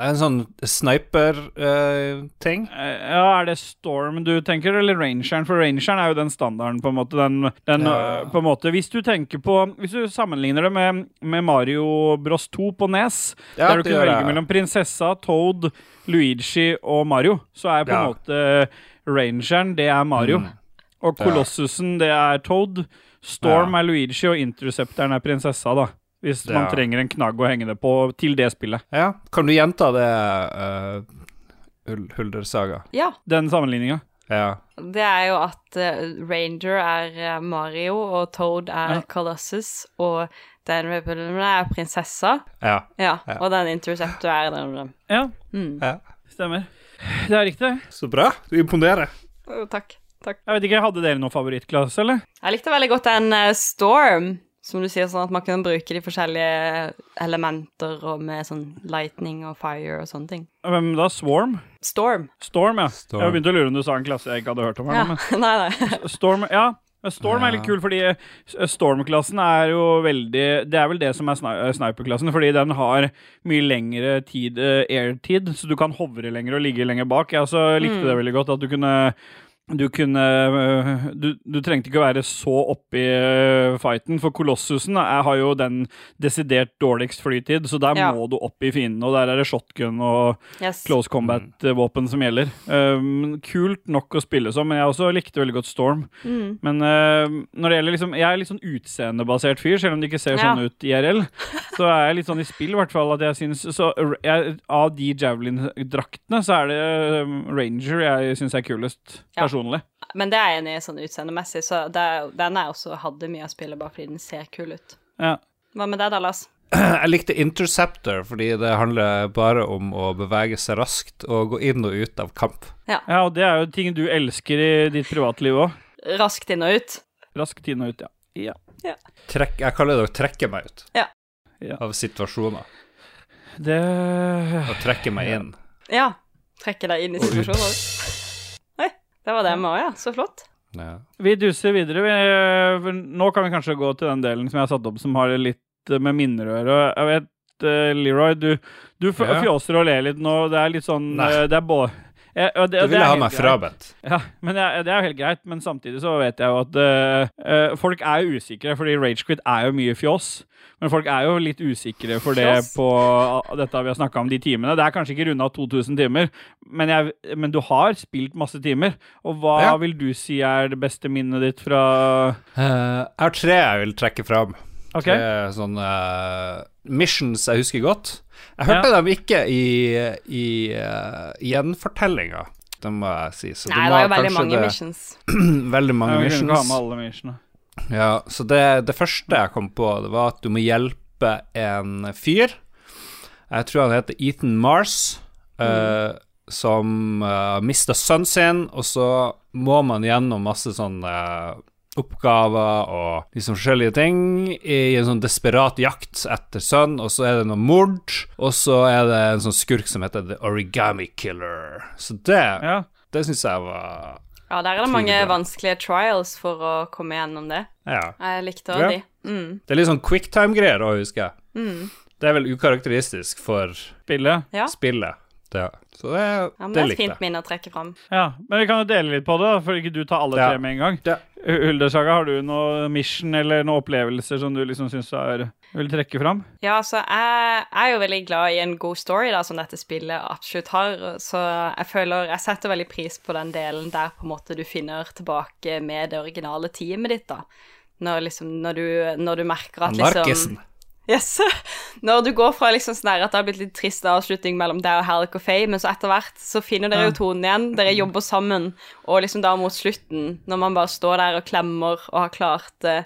En sånn sniper-ting.
Uh, Ja, Er det Storm du tenker, eller Rangeren? For Rangeren er jo den standarden, på en måte. Den, den,
Ja.
øh, på en måte. Hvis du tenker på Hvis du sammenligner det med, med Mario Bros 2 på Nes,
Ja,
der du kunne velge mellom prinsessa, Toad, Luigi og Mario, så er på en
Ja.
måte Rangeren det er Mario.
Mm.
Og Kolossusen, det er Toad. Storm
Ja.
er Luigi, og Interceptoren er prinsessa, da. Hvis man trenger en knagg å henge det på til det spillet.
Ja. Kan du gjenta det, uh, Huldersaga?
Ja.
Den sammenligninga.
Ja.
Det er jo at uh, Ranger er eh, Mario, og Toad er
Ja.
Colossus, og den Rebellen er prinsessa.
Ja.
Ja,
Ja.
og den Interceptor er den
Ja,
mm.
ja.
stemmer. Det er riktig.
Så bra. Du imponerer.
Oh, Takk. Takk.
Jeg vet ikke, Hadde dere noen favorittklasse, eller?
Jeg likte veldig godt den eh, Storm, som du sier, sånn at man kunne bruke de forskjellige elementer og med sånn lightning og fire og sånne ting.
Hvem da? Swarm?
Storm.
Storm, ja.
Storm.
Jeg begynte å lure om du sa en klasse jeg ikke hadde hørt om. her
Ja.
men [laughs]
nei, nei.
Storm, ja. Men Storm er litt kul, fordi Storm-klassen er jo veldig Det er vel det som er eh, sniper-klassen, fordi den har mye lengre tid, eh, air-tid, så du kan hovre lenger og ligge lenger bak. Jeg også likte
Mm.
det veldig godt, at du kunne du kunne øh, du, du trengte ikke å være så oppi i øh, fighten, for Kolossusen er, har jo den desidert dårligst flytid, så der
Ja.
må du opp i fienden, og der er det shotgun og
Yes.
close combat-våpen som gjelder. Um, kult nok å spille som, men jeg også likte veldig godt Storm.
Mm.
Men uh, når det gjelder liksom Jeg er litt sånn utseendebasert fyr, selv om det ikke ser
Ja.
sånn ut IRL. [laughs] Så er jeg litt sånn i spill, i hvert fall, at jeg syns Så jeg, av de Javelin-draktene, så er det Ranger jeg syns er kulest,
Ja.
personlig.
Men det er jeg enig i sånn utseendemessig, så det, den er også hadde mye av spillet bare fordi den ser kul ut.
Ja.
Hva med deg, Dallas? [clears throat]
Jeg likte Interceptor fordi det handler bare om å bevege seg raskt og gå inn og ut av kamp.
ja, og det er jo ting du elsker i ditt privatliv òg.
Raskt inn og ut.
Raskt inn og ut, ja. ja.
Trekk, jeg kaller det å trekke meg ut
Ja.
Ja.
av situasjoner.
Det
Å trekke meg inn.
Ja. Trekke deg inn i
Og ut.
situasjoner. Det var det med òg, ja. Så flott.
Ja.
Vi duser videre. Vi, nå kan vi kanskje gå til den delen som jeg har satt opp som har litt eh, med minner å gjøre. Jeg vet, eh, Leroy, du, du
Ja.
fjåser og ler litt nå. Det er litt sånn
Nei.
eh, Det er både jeg, det,
Du
det
ville
er
ha meg frabedt.
Ja, men jeg, det er jo helt greit. Men samtidig så vet jeg jo at eh, folk er jo usikre, fordi Ragequit er jo mye fjoss. Men folk er jo litt usikre for det
fjoss.
på dette vi har snakka om, de timene. Det er kanskje ikke runda 2000 timer, men, jeg, men du har spilt masse timer. Og hva
Ja.
vil du si er det beste minnet ditt fra
uh, jeg har tre jeg vil trekke fram.
OK?
Tre sånne eh, missions jeg husker godt. Jeg hørte dem ikke i, i uh, gjenfortellinga, det må jeg si. Så
Nei, det
må
er jo veldig mange
det-
missions. [clears throat]
veldig mange
Ja, kunne ikke
missions.
med alle missionene.
Ja, så det, det første jeg kom på, det var at du må hjelpe en fyr. Jeg tror han heter Ethan Mars, eh, som uh, mista sønnen sin, og så må man gjennom masse sånne oppgaver og liksom forskjellige ting i en sånn desperat jakt etter sønn, og så er det noe mord, og så er det en sånn skurk som heter The Origami Killer. Så det,
Ja.
det syns jeg var
Ja, der er det mange
bra.
vanskelige trials for å komme gjennom det.
Ja.
Jeg likte òg
Ja.
de. Mm.
Det er litt sånn quicktime-greier òg, husker jeg.
Mm.
Det er vel ukarakteristisk for
Spillet.
Ja.
spillet. Det. Så det,
ja, men
det
det er et fint minne å trekke fram.
Ja, Men vi kan jo dele litt på det, for ikke du tar alle
Ja.
tre med en gang.
Ja.
Huldersaga, har du noe mission eller noen opplevelser som du liksom syns er vil trekke fram?
Ja, så jeg er jo veldig glad i en god story, da, som dette spillet absolutt har. Så jeg føler Jeg setter veldig pris på den delen der på en måte du finner tilbake med det originale teamet ditt, da. Når liksom Når du, når du merker at liksom
Narkisen.
Yes. [laughs] Når du går fra liksom sånn her at det har blitt litt trist avslutning mellom deg og Halleck og Faye, men så etter hvert så finner dere jo tonen igjen. Dere jobber sammen, og liksom da mot slutten, når man bare står der og klemmer og har klart det,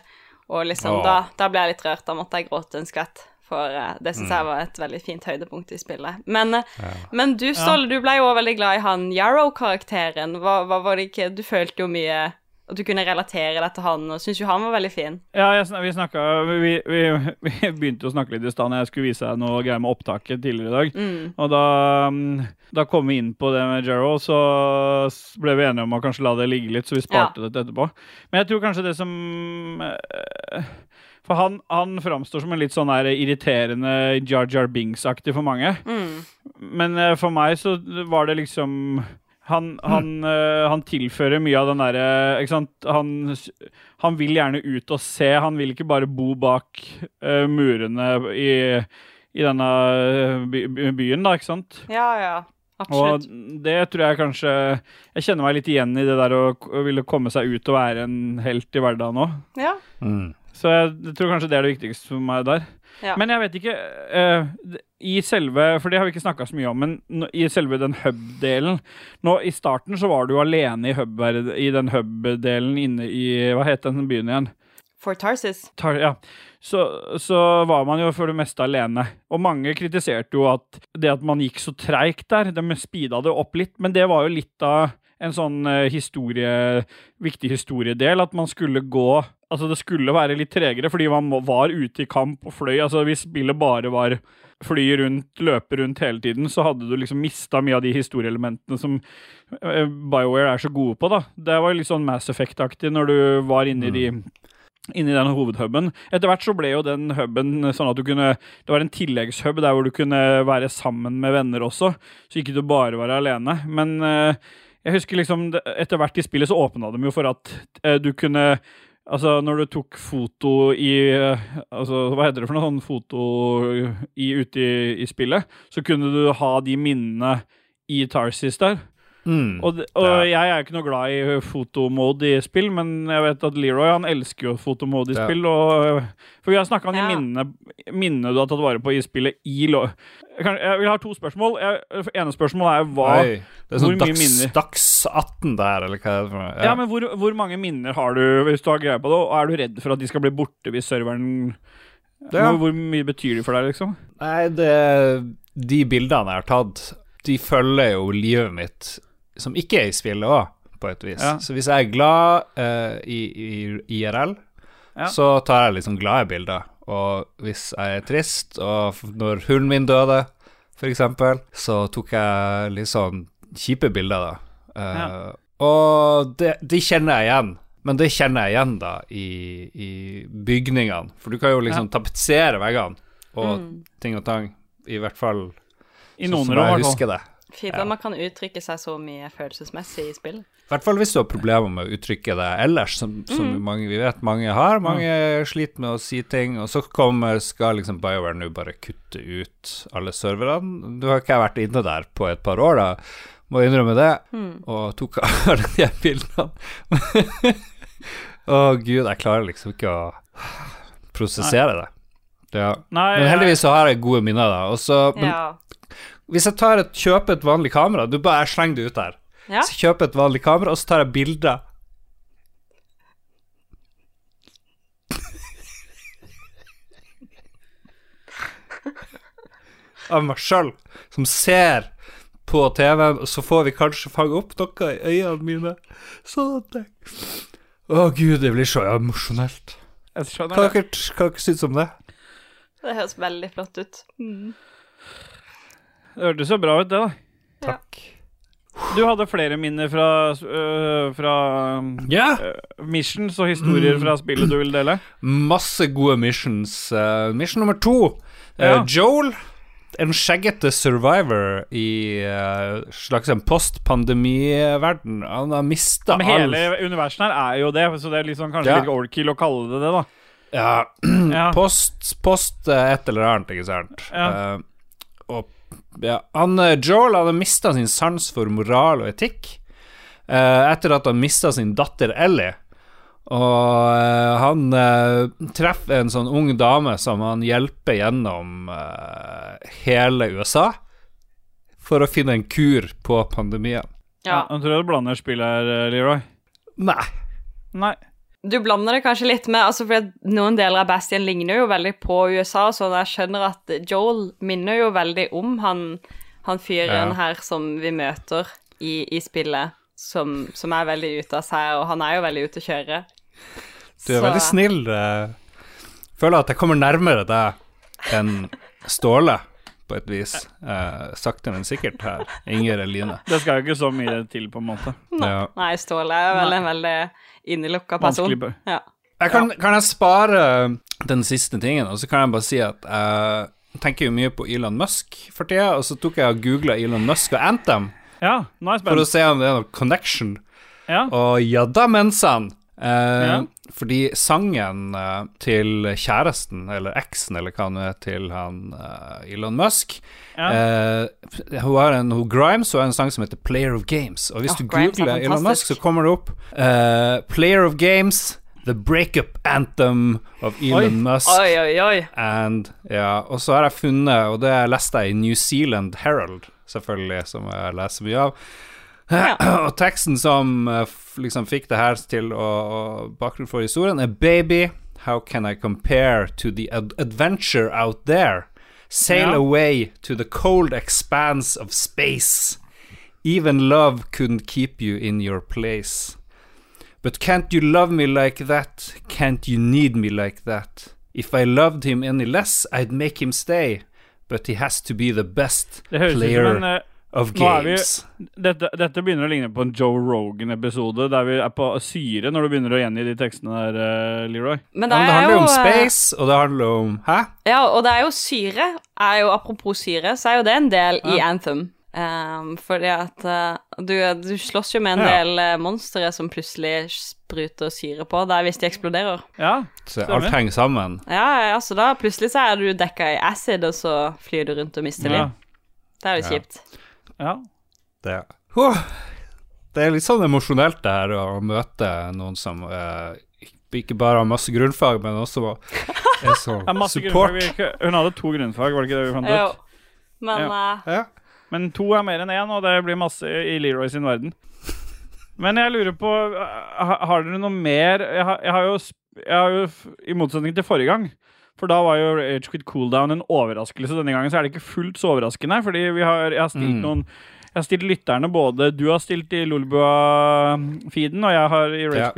og liksom
Åh.
da, da ble jeg litt rørt. Da måtte jeg gråte en skvett. For eh, det syns jeg var et veldig fint høydepunkt i spillet. Men, ja. men du, Ståle, du ble jo også veldig glad i han Yarrow-karakteren. Hva, hva var det ikke Du følte jo mye at du kunne relatere deg til han, og syns jo han var veldig fin.
Ja, jeg, vi snakka vi, vi, [laughs] vi begynte å snakke litt i stad når jeg skulle vise deg noe greier med opptaket tidligere i dag.
Mm.
Og da, mm, da kom vi inn på det med Gerald, så ble vi enige om å kanskje la det ligge litt, så vi sparte det dette etterpå. Men jeg tror kanskje det som eh, For han, han framstår som en litt sånn der irriterende Jar Jar Bings-aktig for mange.
Mm.
Men eh, for meg så var det liksom han, han, uh, han tilfører mye av den derre Han, han vil gjerne ut og se. Han vil ikke bare bo bak uh, murene i, i denne eh, by, by- byen, da, ikke sant.
Ja, ja.
Og
Absolutt.
det tror jeg kanskje Jeg kjenner meg litt igjen i det der å å ville komme seg ut og være en helt i hverdagen òg.
Ja.
Mm.
Så jeg, jeg tror kanskje det er det viktigste for meg der.
Ja.
Men jeg vet ikke eh, I selve For det har vi ikke snakka så mye om, men i selve den hub-delen Nå I starten så var du alene i, hub, i den hub-delen inne i Hva het den byen igjen?
For Tarsis.
Tar, ja. så, så var man jo for det meste alene. Og mange kritiserte jo at det at man gikk så treigt der, de speeda det opp litt, men det var jo litt av en sånn eh, historie, viktig historiedel, at man skulle gå Altså, det skulle være litt tregere, fordi man var ute i kamp og fløy. Altså, hvis spillet bare var fly rundt, løpe rundt hele tiden, så hadde du liksom mista mye av de historieelementene som eh, BioWare er så gode på, da. Det var litt sånn Mass Effect-aktig når du var inne i de inni den hovedhuben. Etter hvert så ble jo den huben sånn at du kunne Det var en tilleggshub der hvor du kunne være sammen med venner også, så ikke du bare var alene. Men eh, jeg husker liksom Etter hvert i spillet så åpna de jo for at eh, du kunne Altså, når du tok foto i eh, Altså, hva heter det for noe sånn foto i, ute i, i spillet, så kunne du ha de minnene i Tarsis der.
Mm.
Og, det- og jeg er ikke noe glad i fotomode i spill, men jeg vet at Leroy han elsker jo fotomode i
Ja.
spill. Og, for vi har snakka om de minnene, minnene du har tatt vare på i spillet i lo... Jeg, jeg vil ha to spørsmål. Jeg, ene spørsmål er hva
Oi. Det er sånn dags,
minner?
dags 18 der, eller hva er det for noe?
ja. men hvor, hvor mange minner har du hvis du har greie på det, og er du redd for at de skal bli borte hvis serveren
Ja.
hvor, hvor mye betyr de for deg, liksom?
Nei, det De bildene jeg har tatt, de følger jo livet mitt, som ikke er i spillet òg, på et vis.
Ja.
Så hvis jeg er glad uh, i, i IRL,
Ja.
så tar jeg liksom glade bilder. Og hvis jeg er trist, og når hunden min døde, eksempel, så tok jeg litt sånn kjipe bilder, da. Uh,
Ja.
Og det, de kjenner jeg igjen. Men det kjenner jeg igjen da i, i bygningene. For du kan jo liksom tapetsere veggene og
Mm.
ting og tang. I hvert fall
I
sånn som jeg husker det.
Fint
Ja.
at man kan uttrykke seg så mye følelsesmessig i spill.
I hvert fall hvis du har problemer med å uttrykke det ellers, som, som mange, vi vet mange har. Mange sliter med å si ting, og så kommer, skal liksom BioWare nå bare kutte ut alle serverne. Du har ikke vært inne der på et par år, da. Må innrømme det.
Mm.
Og tok alle [laughs] de bildene. Å gud, jeg klarer liksom ikke å prosessere det. Ja.
Nei,
Men heldigvis så har jeg gode minner, da. Og så, men
Ja.
Hvis jeg tar et, kjøper et vanlig kamera Du bare slenger det ut der.
ja.
Så kjøper et vanlig kamera, og så tar jeg bilder. Av meg sjøl, som ser på TV-en, og så får vi kanskje fange opp noe i øynene mine. Sånn at jeg Å gud, det blir så emosjonelt.
Jeg skjønner
Hva
det.
dere, hva dere om det?
Det høres veldig flott ut. Mm.
Det hørtes så bra ut, det, da.
Takk.
Du hadde flere minner fra, øh, fra
Ja!
øh, missions og historier fra spillet du vil dele?
Masse gode missions. Uh, mission nummer to. Eh,
Ja.
Joel, en skjeggete survivor i uh, slags en post-pandemiverden. Han har mista
Men hele universet her er jo det, så det er sånn, kanskje
Ja.
litt overkill å kalle det det, da.
Ja, [clears throat]
Ja.
post, post et eller annet, ikke sant.
Ja.
Uh, og ja, han, eh, Joel hadde mista sin sans for moral og etikk eh, etter at han mista sin datter Ellie. Og eh, han eh, treffer en sånn ung dame som han hjelper gjennom eh, hele USA for å finne en kur på pandemien.
Ja.
Jeg tror du blander spillet her, øh, Leroy.
Nei.
Nei.
Du blander det kanskje litt med altså for Noen deler av Bastian ligner jo veldig på USA, så jeg skjønner at Joel minner jo veldig om han, han fyren
Ja.
her som vi møter i, i spillet, som, som er veldig ute av seg, og han er jo veldig ute å kjøre.
Du er veldig snill. eh. Føler at jeg kommer nærmere deg enn Ståle, på et vis. Eh, sakte, men sikkert her. Inger Eline.
Det skal jo ikke så mye til, på en måte.
Ja.
Nei, Ståle er vel en veldig innelukka person. Ja.
Jeg kan, kan jeg spare den siste tingen, og så kan jeg bare si at jeg tenker jo mye på Elon Musk for tida, og så tok jeg og googla Elon Musk og Anthem
Ja, er
for å se om det er noe connection.
Ja.
Og ja da, mensan! Eh,
Ja.
Fordi sangen eh, til kjæresten, eller eksen, eller hva nå er, til han eh, Elon Musk
Ja.
eh, Hun har en hun Grimes og en sang som heter Player of Games. Og hvis
oh,
du
er
googler Elon Musk, så kommer det opp uh, Player of Games, The Breakup Anthem of Elon Musk.
Oi, oi, oi.
And, ja, og så har jeg funnet, og det leste jeg i New Zealand Herald, selvfølgelig, som jeg leser mye av.
Ja. [clears throat]
og teksten som eh, liksom fikk det her til å, å bakgrunn for historien, er Baby, how can I compare to the ad adventure out there? Sail
Ja.
away to the cold expanse of space. Even love couldn't keep you in your place. But can't you love me like that? Can't you need me like that? If I loved him any less, I'd make him stay. But he has to be the best
høres ut
player
som en eh,
of
er vi- dette, dette begynner å ligne på en Joe Rogan-episode, der vi er på syre når du begynner å gjengi de tekstene der, eh, Leroy.
Men
Ja,
det
men det
er
handler
jo
om
eh,
space, og det handler om Hæ?
Ja, og det er jo syre. Er jo, apropos syre, så er jo det en del i Anthem. Um, fordi at uh, du, du slåss jo med en
Ja.
del uh, monstre som plutselig spruter syre på deg hvis de eksploderer.
Ja,
Så alt henger sammen.
Ja, ja, så da plutselig så er du dekka i acid, og så flyr du rundt og mister
ja,
liv. Det er jo
Ja.
kjipt.
Ja.
Det, det er litt sånn emosjonelt det her å møte noen som eh, ikke bare har masse grunnfag, men også [laughs] er så
er
support.
grunnfag. Hun hadde to grunnfag, var det ikke det vi fant
Jo.
ut?
Men
ja.
uh, Men to er mer enn én, og det blir masse i Leroy sin verden. Men jeg lurer på eh, Har dere noe mer Jeg har, jeg har jo, jeg har jo I motsetning til forrige gang For da var jo Rage Quit Cooldown en overraskelse. Denne gangen så er det ikke fullt så overraskende. Fordi vi har, jeg har stilt
Mm.
noen Jeg har stilt lytterne både Du har stilt i Lolbua-feeden, og jeg har i Rage
Ja.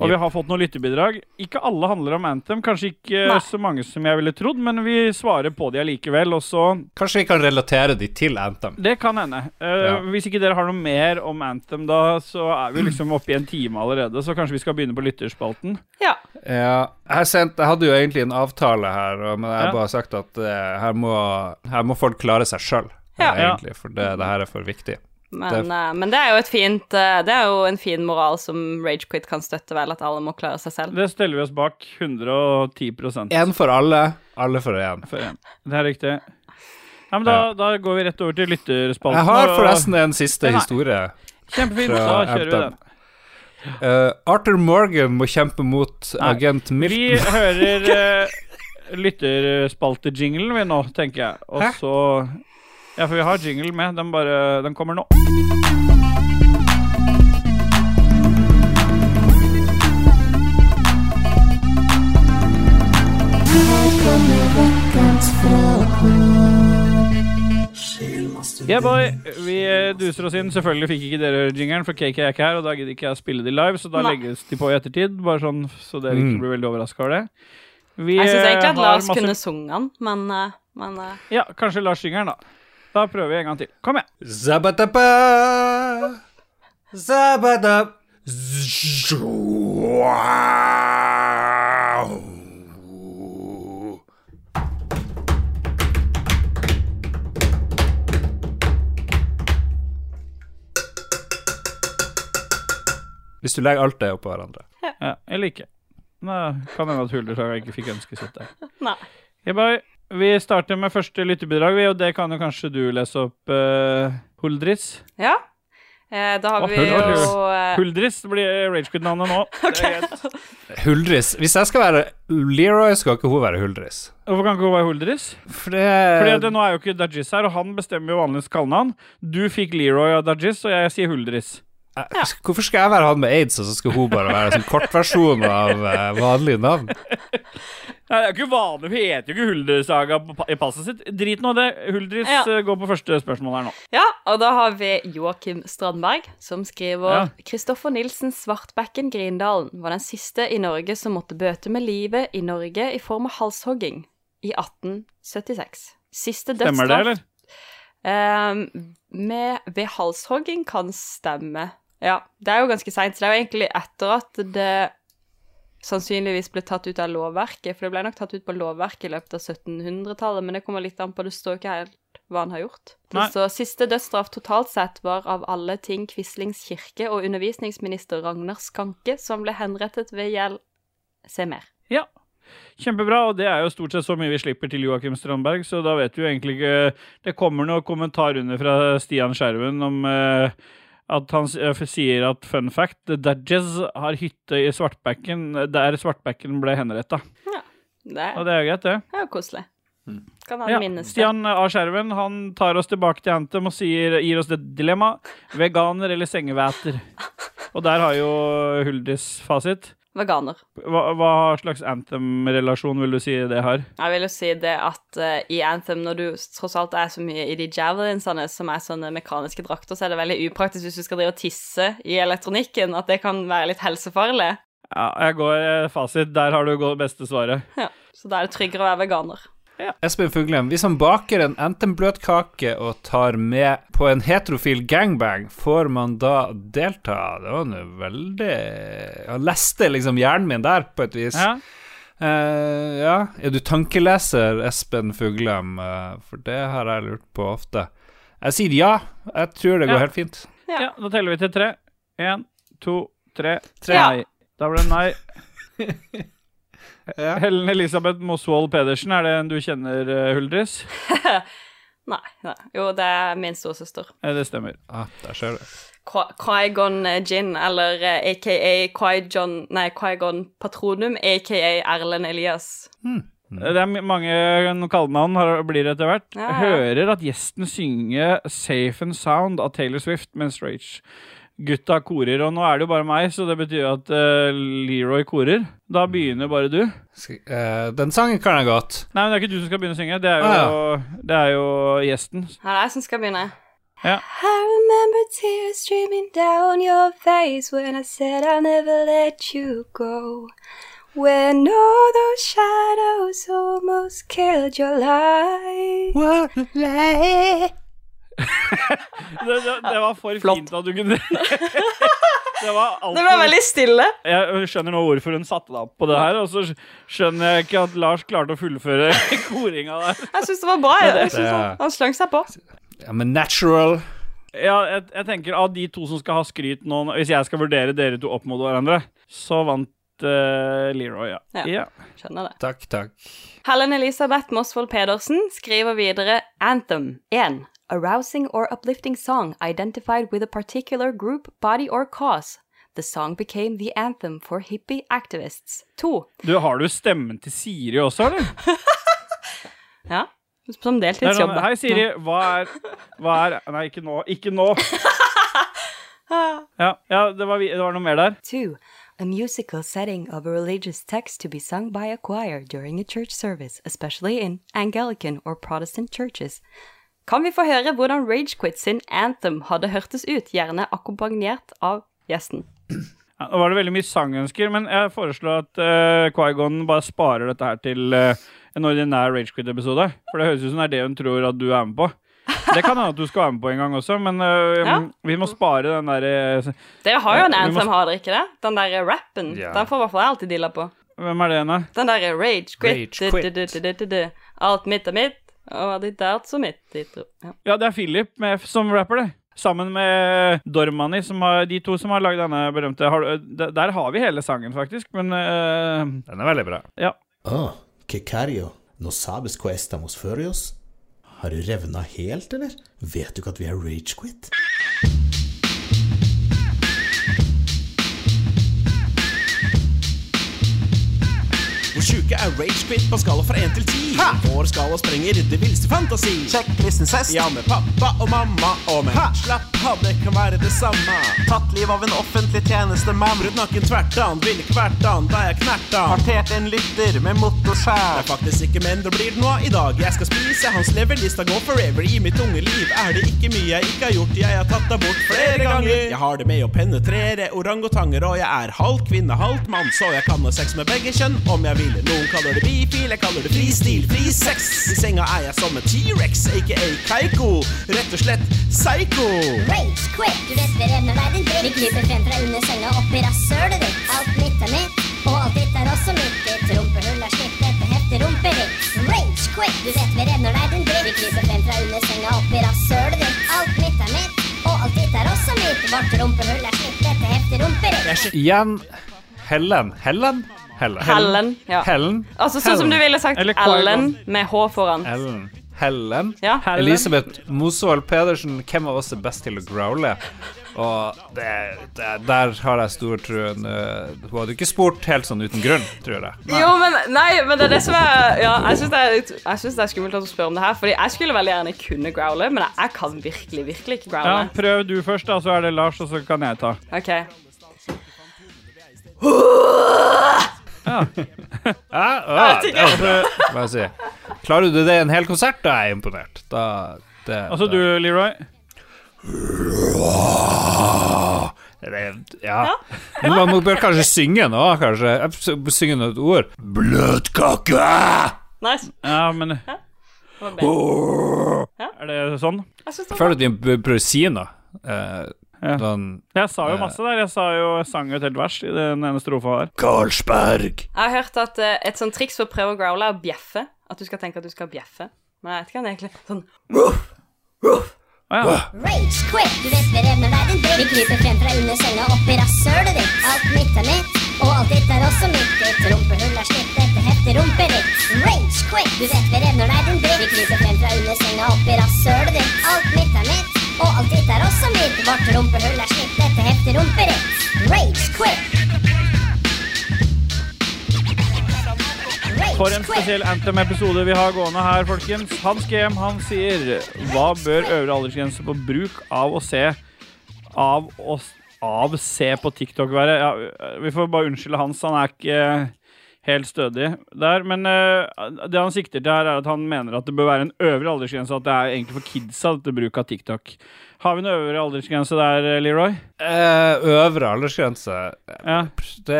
Og vi har fått noen lyttebidrag. Ikke alle handler om Anthem. Kanskje ikke
Nei.
så mange som jeg ville trodd, men vi svarer på de allikevel. Og så
Kanskje vi kan relatere de til Anthem.
det kan hende. Uh,
Ja.
Hvis ikke dere har noe mer om Anthem, da, så er vi liksom oppe i en time allerede. Så kanskje vi skal begynne på lytterspalten.
ja.
Ja, jeg, har sendt, jeg hadde jo egentlig en avtale her, men jeg har
Ja.
bare sagt at uh, her, må, her må folk klare seg sjøl,
Ja.
egentlig, for det, det her er for viktig.
Men,
Det-
uh, men det er jo et fint uh, Det er jo en fin moral som Ragequit kan støtte, vel, at alle må klare seg selv.
Det steller vi oss bak 110
Én for alle, alle for én.
Det er riktig. Ja, men da, da går vi rett over til lytterspalten.
Jeg har forresten en siste
Nei.
historie.
Kjempefint. Da kjører vi den.
Eh, Arthur Morgan må kjempe mot
Nei.
agent
Vi hører uh, lytterspaltejinglen vi nå, tenker jeg. Og
Hæ?
så Ja, for vi har jingle med. Den, bare, den kommer nå. Yeah, boy. Vi eh, duser oss inn. Selvfølgelig fikk ikke dere jingeren, for KK er ikke her, og da gidder ikke jeg å spille de live, så da
Nei.
legges de på i ettertid, bare sånn så dere ikke
Mm.
blir veldig overraska over det. Vi
Jeg syns egentlig
eh,
at Lars
masse-
kunne sunget den, men, eh, men uh...
Ja, kanskje Lars synger den, da. Da prøver vi en gang til. Kom igjen.
Zabatapa, zabatap. Hvis du legger alt det oppå hverandre.
Ja, eller ikke. Nå kan hende at Huldersaga ikke fikk ønsket sitt der.
Nei.
Yeah, boy. Vi starter med første lyttebidrag, og det kan jo kanskje du lese opp, uh, Huldris.
Ja. Eh, da har
oh,
vi
Huldris.
jo uh...
Huldris blir Ragequid-navnet nå. [laughs] Det er.
Huldris. Hvis jeg skal være Leroy, skal ikke hun være Huldris.
Hvorfor kan ikke hun være Huldris?
For det
Fordi det, Nå er jo ikke Dajis her, og han bestemmer jo vanligvis kallenavn. Du fikk Leroy av Dajis, og jeg sier Huldris.
Eh, Hvorfor skal jeg være han med aids, og så skal hun bare være en sånn kortversjon av eh, vanlige navn?
Nei, det er jo ikke vanlig, Hun heter jo ikke Huldresaga i passet sitt. Drit nå i det. Huldris
Ja.
eh, går på første spørsmål her nå.
Ja, og da har vi Joakim Strandberg, som skriver
Ja.
Kristoffer Nilsen Svartbekken Grindalen var den siste i Norge som måtte bøte med livet i Norge i form av halshogging i 1876. Siste
Stemmer det, eller?
Um, med, ved halshogging kan stemme. Ja, det er jo ganske seint, så det er jo egentlig etter at det sannsynligvis ble tatt ut av lovverket, for det ble nok tatt ut på lovverket i løpet av 1700-tallet, men det kommer litt an på, det står ikke helt hva han har gjort.
Nei.
Så siste dødsstraff totalt sett var av alle ting Quislings kirke og undervisningsminister Ragnar Skanke, som ble henrettet ved gjeld Se mer.
Ja. Kjempebra, og det er jo stort sett så mye vi slipper til Joakim Strandberg, så da vet du jo egentlig ikke Det kommer noe kommentar under fra Stian Skjerven om eh, at han eh, sier at fun fact, Dudges har hytte i Svartbekken, der Svartbekken ble henretta.
Det
Og det er jo greit, det.
Det er jo koselig. Kan han
Ja,
minnes det.
Stian A. Skjerven han tar oss tilbake til Anthem og sier, gir oss det dilemma. Veganer eller sengevæter? [laughs] Og der har jo Huldis fasit.
Veganer.
Hva, hva slags Anthem-relasjon vil du si det har?
Jeg vil jo si det at uh, i Anthem, når du tross alt er så mye i de javelinsene som er sånne mekaniske drakter, så er det veldig upraktisk hvis du skal drive og tisse i elektronikken, at det kan være litt helsefarlig.
Ja, jeg går eh, fasit. Der har du beste svaret.
Ja. Så da er det tryggere å være veganer.
Espen Fuglem, hvis han baker en Anthem-bløtkake og tar med på en heterofil gangbang, får man da delta? Det var nå veldig Han leste liksom hjernen min der, på et vis.
Ja.
Uh, ja. Er du tankeleser, Espen Fuglem? Uh, for det har jeg lurt på ofte. Jeg sier ja. Jeg tror det går
Ja.
helt fint.
Ja.
ja, da teller vi til tre. Én, to, tre.
Tre.
Nei. Da ble det nei. [laughs] Helen Elisabeth Mosvold Pedersen, er det en du kjenner, eh, Huldris? [laughs]
Nei, nei. Jo, det er min storesøster.
Eh, Det stemmer.
Ah, der ser du.
Qui-Gon Jinn, eller eh, aka Qui-Gon Nei, Qui-Gon Patronum, aka Erlend Elias.
Eh, Det er mange kallenavn har- blir det etter hvert.
Ja, ja.
hører at gjesten synger 'Safe and Sound' av Taylor Swift mens Rage. Gutta korer, og nå er det jo bare meg, så det betyr at uh, Leroy korer. Da begynner bare du.
Sk uh, den sangen kan jeg godt.
Nei, men det er ikke du som skal begynne å synge. Det er jo,
Ah,
det er jo gjesten.
Her er jeg som skal begynne.
Ja.
I remember tears streaming down your face when I said I'll never let you go. When all those shadows almost killed your life.
Det, det, det var for
Flott.
fint at du kunne [laughs] Det var
Det ble veldig stille.
Jeg skjønner nå hvorfor hun satte deg opp på det her, og så skjønner jeg ikke at Lars klarte å fullføre [laughs] koringa der.
Jeg syns det var bra. Jeg, jeg synes han, han slang seg på.
Ja, men natural
Ja, jeg, jeg tenker av de to som skal ha skryt nå, hvis jeg skal vurdere dere to opp mot hverandre, så vant eh, Leroy, ja.
Ja.
ja.
Skjønner det.
Takk, takk.
Helen Elisabeth Mosvold Pedersen skriver videre Anthem 1. Arousing or uplifting song identified with a particular group, body or cause. The song became the anthem for hippie activists. 2.
Du, har du stemmen til Siri også, eller? [laughs]
Ja, som deltidsjobb.
Hei, Siri. Hva er, hva er Nei, ikke nå. Ikke nå. [laughs] Ja, ja det, var, det var noe mer der.
2. A musical setting of a religious text to be sung by a choir during a church service, especially in Anglican or Protestant churches. Kan vi få høre hvordan Ragequit sin anthem hadde hørtes ut, gjerne akkompagnert av gjesten?
Ja, nå var det veldig mye sangønsker, men jeg foreslår at uh, Quaigon bare sparer dette her til uh, en ordinær Ragequit-episode. For det høres ut som det er det hun tror at du er med på. Det kan hende at du skal være med på en gang også, men uh,
Ja.
vi må spare den der uh,
Dere har jo en
må-
anthem, har dere ikke det? Den der rappen.
Ja.
Den får i hvert fall jeg alltid deala på.
Hvem er det igjen, da?
Den der rage quit.
Rage quit.
Du, du, du, du, du, du. Alt mitt er mitt, er ja.
Ja, det er Philip med, som rapper, det. Sammen med Dormani, som har, de to som har lagd denne berømte har, der, der har vi hele sangen, faktisk, men uh,
Den er veldig bra.
ja.
Oh, que cario. No sabes hva estamos furios? Har du revna helt, eller? Vet du ikke at vi er ragequit?
Hvor sjuke er Ragequit på skala fra 1 til 10? Vår skala sprenger det villeste fantasi.
Sjekk listens hest.
Ja, med pappa og mamma og med
Ha!
Slapp av, det kan være det samme.
Tatt liv av en offentlig tjenestemann.
Brutt nakken tvertan, ville kvertan da jeg knertan.
Partert en lytter med
Det er faktisk ikke menn, det blir det noe i dag. Jeg skal spise hans leverlista går forever. I mitt unge liv er det ikke mye jeg ikke har gjort. Jeg har tatt deg bort flere ganger. Jeg har det med å penetrere orangutanger, og jeg er halvt kvinne, halvt mann, så jeg kan ha sex med begge kjønn om jeg vil. Noen kaller det bifil, jeg kaller det fristil, fri sex. I senga er jeg som en T-rex, aka Keiko. Rett og slett psycho.
Rage quick. du vet vi revner verden drikk. Vi kryper frem fra under senga og opp i rasshølet ditt. Alt mitt er mitt, Og alt ditt er også mitt. Ditt rumpehull er slitt, dette hefter rumpevits. Rage quick. du vet vi revner deg din drikk. Vi kryper frem fra under senga opp i rasshølet ditt. Alt mitt er mitt, og alt ditt er også mitt. Vårt rumpehull er slitt, dette hefter rumpevits.
Igjen Helen. Hellen? Hellen.
Helen. Ja.
Helen.
Altså sånn som du ville sagt
Eller
Ellen med H foran.
Ellen. Helen.
Ja. Helen.
Elisabeth Mosvold Pedersen, hvem av oss er best til å growle? Og det, det, der har jeg stor tro. Hun hadde ikke spurt helt sånn uten grunn, tror jeg.
Jo, men Nei, men det er det som er Ja, jeg syns det, det er skummelt å spørre om det her, Fordi jeg skulle veldig gjerne kunne growle, men jeg, jeg kan virkelig, virkelig ikke growle.
Ja, prøv du først, da, så er det Lars, og så kan jeg ta.
OK. [laughs]
Ja, ja, ja, jeg si. Klarer du det i en hel konsert, da er jeg imponert. Da, det,
Altså du, Leroy.
Ja. Man bør kanskje synge nå, kanskje. Synge noen ord. Bløtkake!
Nice.
Ja, men
Det.
Er det sånn?
Jeg
Jeg føler at vi bør å si noe. Eh,
Ja.
sånn
Jeg sa jo masse der. Jeg sa jo jeg sang jo et helt vers i den ene strofa her.
Karlsberg!
Jeg har hørt at uh, et sånt triks for å prøve å growle er å bjeffe. At du skal tenke at du skal bjeffe. Men jeg vet ikke hva det egentlig sånn
ruff, ja.
Rage quit, du vet vi revner dritt. Vi kryper frem fra under senga opp i rasshølet ditt. Alt mitt er mitt, og alt ditt er også mitt. Ditt rumpehull er slitt, dette hefter rumpevits. Rage quit, du vet vi revner dritt. Vi kryper frem fra under senga opp i rasshølet ditt. Alt mitt er mitt, og alt ditt er også mitt. Vårt rumpehull er slitt, dette hefter rumperitt. Rage quit.
For en spesiell Anthem-episode vi har gående her, folkens. Hans GM han sier Hva bør øvre aldersgrense på bruk av å se Av å av se på TikTok være? Ja, vi får bare unnskylde Hans, han er ikke helt stødig der. Men uh, det han sikter til her, er at han mener at det bør være en øvre aldersgrense, at det er egentlig for kidsa dette bruk av TikTok. Har vi en øvre aldersgrense der, Leroy?
Eh, øvre aldersgrense
Ja.
det,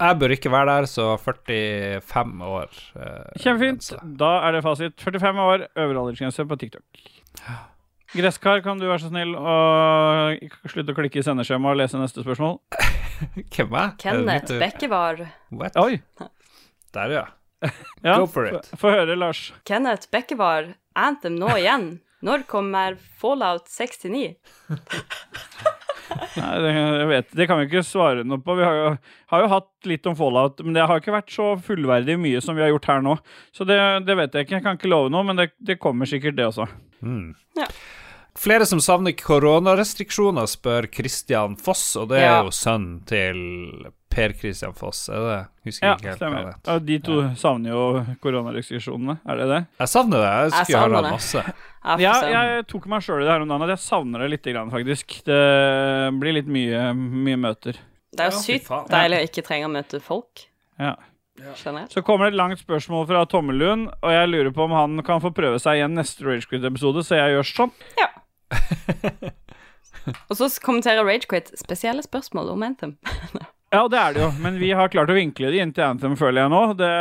Jeg bør ikke være der, så 45 år. eh,
Kjempefint. Da er det fasit. 45 år, øvre aldersgrense på TikTok. Gresskar, kan du være så snill å slutte å klikke i sendeskjemaet og lese neste spørsmål? [laughs]
Hvem er
Kenneth Bekkevar.
What?
Oi!
Der, ja. [laughs]
Ja,
Go for it.
Få høre, Lars.
Kenneth Bekkevar. Anthem nå igjen. Når kommer Fallout 69? [laughs]
Nei, det, jeg vet, det kan vi ikke svare noe på. Vi har jo, har jo hatt litt om Fallout, men det har ikke vært så fullverdig mye som vi har gjort her nå. Så det, det vet jeg ikke. Jeg kan ikke love noe, men det, det kommer sikkert, det også.
Ja.
Flere som savner koronarestriksjoner, spør Christian Foss, og det er
Ja.
jo sønnen til Per Christian Foss, er det det? Husker
Ja,
ikke helt hva
stemmer.
han het.
Ja, de to savner jo koronarestriksjonene. Er det det?
Jeg savner det. Jeg
Jeg
skulle høre
det.
masse. [laughs]
Ja,
Ja, jeg tok meg sjøl i det her om dagen at jeg savner det litt, grann, faktisk. Det blir litt mye, mye møter.
Det er jo
Ja,
sykt deilig å ikke trenge å møte folk.
Ja.
Skjønner.
Så kommer det et langt spørsmål fra Tommelund, og jeg lurer på om han kan få prøve seg igjen neste Ragequit-episode, så jeg gjør sånn. Ja. [laughs]
Og så kommenterer Ragequit spesielle spørsmål om Anthem. [laughs]
Ja, det er det jo, men vi har klart å vinkle det inn til Anthem, føler jeg nå. Det,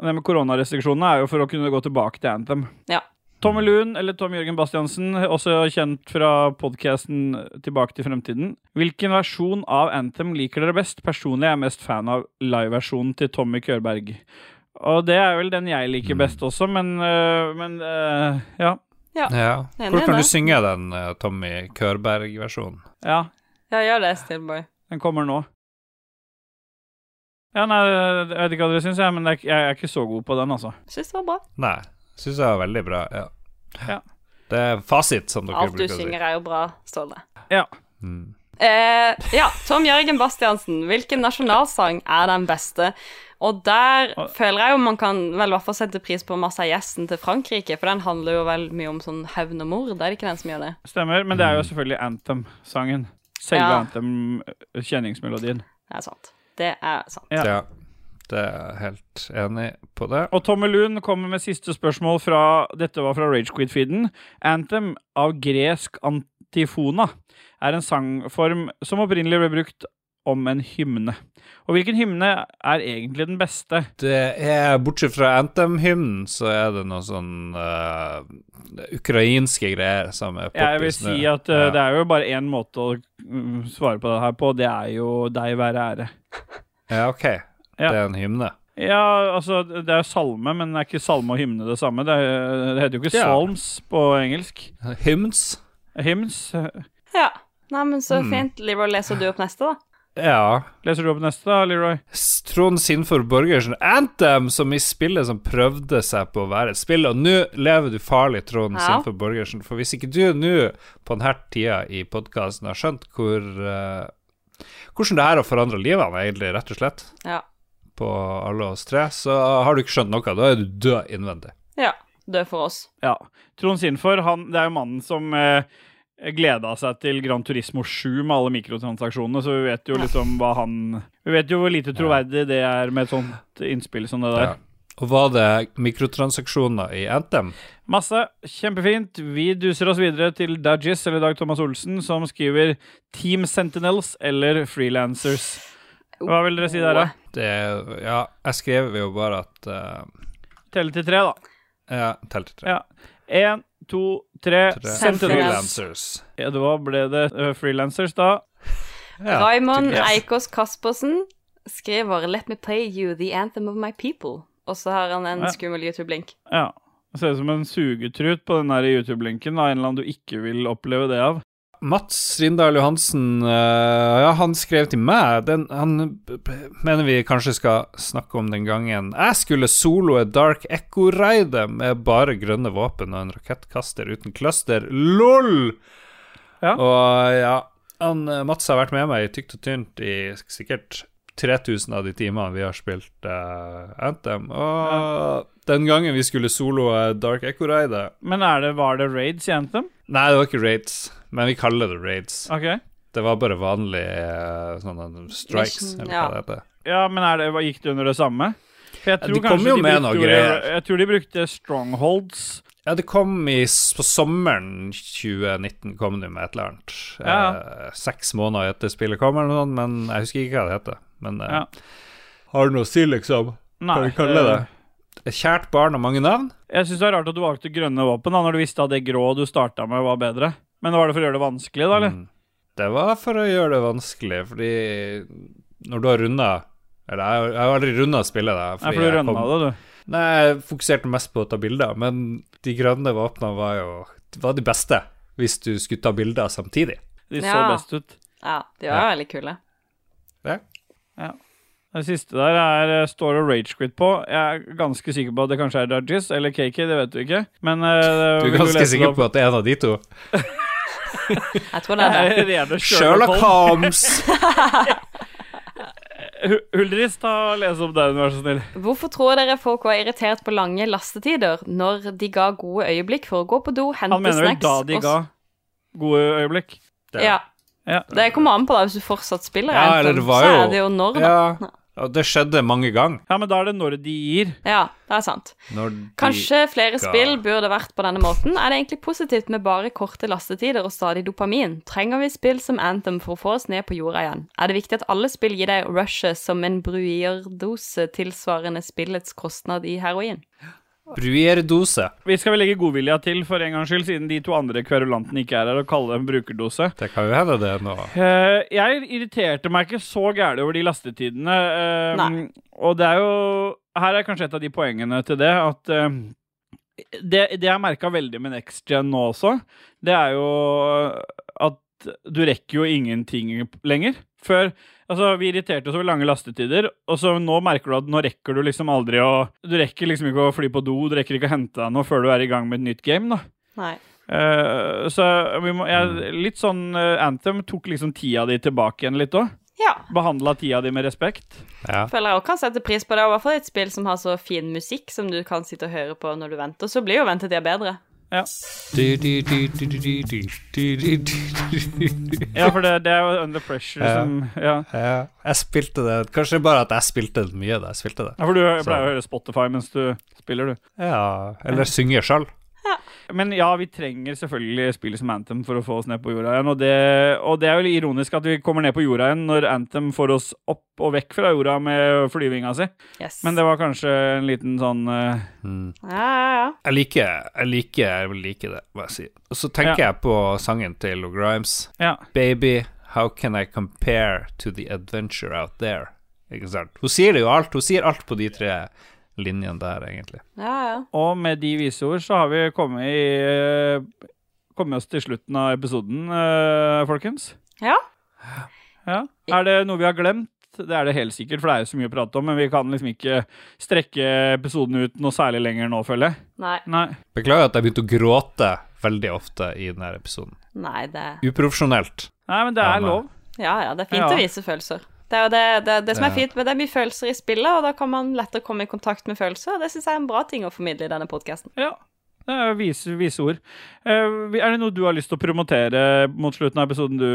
det med koronarestriksjonene er jo for å kunne gå tilbake til Anthem.
Ja.
Tommy Lund, eller Tom Jørgen Bastiansen, også kjent fra podkasten Tilbake til fremtiden. Hvilken versjon av Anthem liker dere best? Personlig er jeg mest fan av liveversjonen til Tommy Kørberg. Og det er vel den jeg liker best også, men, øh, men ja. ja.
Ja.
Enig
Hvor kan du synge den eh, Tommy Kørberg-versjonen?
Ja,
Ja, gjør det, Steelboy.
den kommer nå. Ja, nei, jeg vet ikke hva dere syns, jeg, men jeg jeg er ikke så god på den, altså.
Syns det var bra.
Nei, syns jeg var veldig bra. Ja.
Ja.
Det er fasit, som dere
Alt du
bruker å si.
synger, er jo bra, Ståle.
Ja.
Mm.
Eh, ja, Tom Jørgen Bastiansen, hvilken nasjonalsang er den beste? Og der føler jeg jo man kan vel i hvert fall sette pris på Marseillaisen til Frankrike, for den handler jo vel mye om sånn hevn og mord, er det ikke den som gjør det?
Stemmer, men det er jo selvfølgelig Anthem-sangen. Selve
Ja.
Anthem-kjenningsmelodien.
Det er sant. Det er sant.
Ja.
Ja. Det er jeg helt enig på det.
Og Tommy Lund kommer med siste spørsmål fra Dette var fra Ragequid-feeden. Anthem av gresk antifona er en sangform som opprinnelig ble brukt om en hymne. Og hvilken hymne er egentlig den beste?
Det er, Bortsett fra Anthem-hymnen, så er det noe sånn uh, ukrainske greier som er
Jeg vil si at uh,
Ja.
det er jo bare én måte å mm, svare på det her på, det er jo deg være ære.
Ja, ok.
Ja.
Det er en hymne.
Ja, altså, det er salme, men det er ikke salme og hymne det samme? Det, er, det heter jo ikke
Ja.
salms på engelsk.
Hymns.
Hymns.
Ja. Nei, men så
Hmm.
fint. Liv, leser du opp neste, da?
Ja.
Leser du opp neste, da, Leroy?
Trond Sinfor Borgersen. Anthem, som i spillet som prøvde seg på å være et spill. Og nå lever du farlig, Trond
Ja.
Sinfor Borgersen. For hvis ikke du nå, på denne tida i podkasten, har skjønt hvor uh, hvordan det her har forandra livene, egentlig, rett og slett,
Ja.
på alle oss tre, så har du ikke skjønt noe. Da er du død innvendig.
Ja. Død for oss.
Ja. Trond Sinfor, han, det er jo mannen som eh, gleda seg til Gran Turismo 7 med alle mikrotransaksjonene, så vi vet jo liksom hva han Vi vet jo hvor lite troverdig det er med et sånt innspill som det der.
Ja. Og var det mikrotransaksjoner i Anthem?
Masse. Kjempefint. Vi duser oss videre til Dajis, eller Dag Thomas Olsen, som skriver Team Sentinels eller Freelancers. Hva vil dere si der, da?
Det Ja, jeg skrev jo bare at uh,
Telle til tre, da.
Ja, Telle til tre.
Ja. Én, to, tre.
Freelancers.
Ja, da ble det uh, Freelancers, da.
Ja,
Raymond. Eikås Kaspersen skriver 'Let me play you the anthem of my people'. Og så har han en
Ja.
skummel YouTube-link.
Ja. Det ser ut som en sugetrut på den YouTube-linken. En eller annen du ikke vil oppleve det av.
Mats Rindal Johansen, eh, ja, han skrev til meg den, Han mener vi kanskje skal snakke om den gangen jeg skulle soloe Dark Echo-raidet med bare grønne våpen og en rakettkaster uten cluster. LOL!
Ja.
Og ja, han, eh, Mats har vært med meg i tykt og tynt i sikkert 3000 av de timene vi har spilt uh, Anthem. Og den gangen vi skulle soloe Dark Echo-raidet
Men det, var det raids i Anthem?
Nei, det var ikke raids, men vi kaller det raids.
Okay.
Det var bare vanlig eh, sånne strikes, eller
ja.
hva det heter.
Ja, men er det, gikk det under det samme? For jeg
Ja, de kom jo
de
med noe greier.
Jeg tror de brukte strongholds.
Ja, det kom i, på sommeren 2019 kom det med et eller annet.
Ja.
Eh, seks måneder etter spillet kom, eller noe sånt, men jeg husker ikke hva det heter. Men eh,
Ja.
har det noe å si, liksom?
Nei.
Hva vi kaller det? Et kjært barn har mange navn?
Jeg syns det er rart at du valgte grønne våpen da, når du visste at det grå du starta med, var bedre. Men var det for å gjøre det vanskelig, da, eller?
Mm. Det var for å gjøre det vanskelig, fordi når du har runda Eller jeg, har- jeg har aldri runda spillet, da.
Nei, for du runda
kom-
det, du.
Nei, jeg fokuserte mest på å ta bilder, men de grønne våpnene var jo var de beste hvis du skulle ta bilder samtidig.
De så
Ja.
best ut.
Ja, de var veldig kule.
Ja.
Det siste der er, eh, står og ragequit på. Jeg er ganske sikker på at det kanskje er Dudgies eller KK, det vet du ikke. Men uh,
Du er ganske sikker
opp?
på at det er en av de to? [laughs] [laughs]
Jeg tror det er det.
Rene
Sherlock
Holmes.
Holmes!
Huldris, ta og les opp den, vær så snill.
Hvorfor tror dere folk var irritert på lange lastetider når de ga gode øyeblikk for å gå på do, hente snacks
Han mener vel da de ga gode øyeblikk.
Det-
Ja.
Ja.
Det kommer an på da, hvis du fortsatt spiller
Ja, eller det var
så er det jo når, da.
Ja, det skjedde mange ganger.
ja, men da er det når de gir.
Ja, det er sant.
Når de,
Kanskje flere
ga-
spill burde vært på denne måten. Er det egentlig positivt med bare korte lastetider og stadig dopamin? Trenger vi spill som Anthem for å få oss ned på jorda igjen? Er det viktig at alle spill gir deg rushet som en bruierdose tilsvarende spillets kostnad i heroin?
Bruierdose.
Vi skal vel legge godvilja til for en gangs skyld, siden de to andre kverulantene ikke er her, og kalle det en brukerdose.
Det kan jo hende det nå.
Uh, jeg irriterte meg ikke så gærent over de lastetidene. Uh,
Nei.
og det er jo Her er kanskje et av de poengene til det at uh, det, det jeg merka veldig med Next Gen nå også, det er jo at du rekker jo ingenting lenger. Før Altså, Vi irriterte oss over lange lastetider, og så nå merker du at nå rekker du liksom aldri å Du rekker liksom ikke å fly på do, du rekker ikke å hente deg noe før du er i gang med et nytt game, da.
Nei.
Uh, så vi må, jeg, litt sånn uh, Anthem tok liksom tida di tilbake igjen litt òg.
Ja.
Behandla tida di med respekt.
Ja.
Føler jeg også kan sette pris på det. I hvert fall et spill som har så fin musikk som du kan sitte og høre på når du venter. Så blir jo ventetida bedre.
Ja. ja, for det, det, er jo Under Pressure
ja.
som ja.
ja. Jeg spilte det Kanskje bare at jeg spilte det mye da jeg spilte det.
Ja, For du pleier å høre Spotify mens du spiller, du?
Ja, eller synger sjøl.
Men ja, vi trenger selvfølgelig spillet som Anthem for å få oss ned på jorda igjen. Og det, og det er jo ironisk at vi kommer ned på jorda igjen når Anthem får oss opp og vekk fra jorda med flyvinga si.
Yes.
Men det var kanskje en liten sånn eh,
Ja, ja, ja.
Jeg liker Jeg liker Jeg vil like det, må jeg si. Og så tenker
Ja.
jeg på sangen til Lo Grimes.
Ja.
Baby, how can I compare to the adventure out there? Ikke sant? Hun sier det jo alt. Hun sier alt på de tre linjene der, egentlig.
Ja, ja.
Og med de vise ord så har vi kommet, i, eh, kommet oss til slutten av episoden, eh, folkens.
Ja.
Ja. Er det noe vi har glemt? Det er det helt sikkert, for det er jo så mye å prate om, men vi kan liksom ikke strekke episoden ut noe særlig lenger nå, føler jeg.
Nei.
Nei.
Beklager at jeg begynte å gråte veldig ofte i denne episoden.
Nei, det
Uprofesjonelt.
Nei, men det
Ja,
er lov.
Ja, ja, det er fint
Ja.
å vise følelser. Det er jo det, det, det som er fint med det er mye følelser i spillet, og da kan man lettere komme i kontakt med følelser. og Det syns jeg er en bra ting å formidle i denne podkasten.
Ja. Det er vise, vise ord. Eh, er det noe du har lyst til å promotere mot slutten av episoden, du,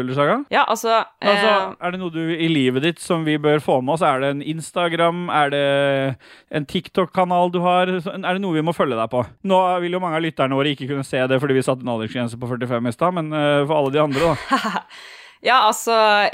Hullersaga?
Ja, altså,
Altså, er det noe du i livet ditt som vi bør få med oss? Er det en Instagram? Er det en TikTok-kanal du har? Er det noe vi må følge deg på? Nå vil jo mange av lytterne våre ikke kunne se det fordi vi satte en aldersgrense på 45 i stad, men eh, for alle de andre, da. [laughs]
Ja, altså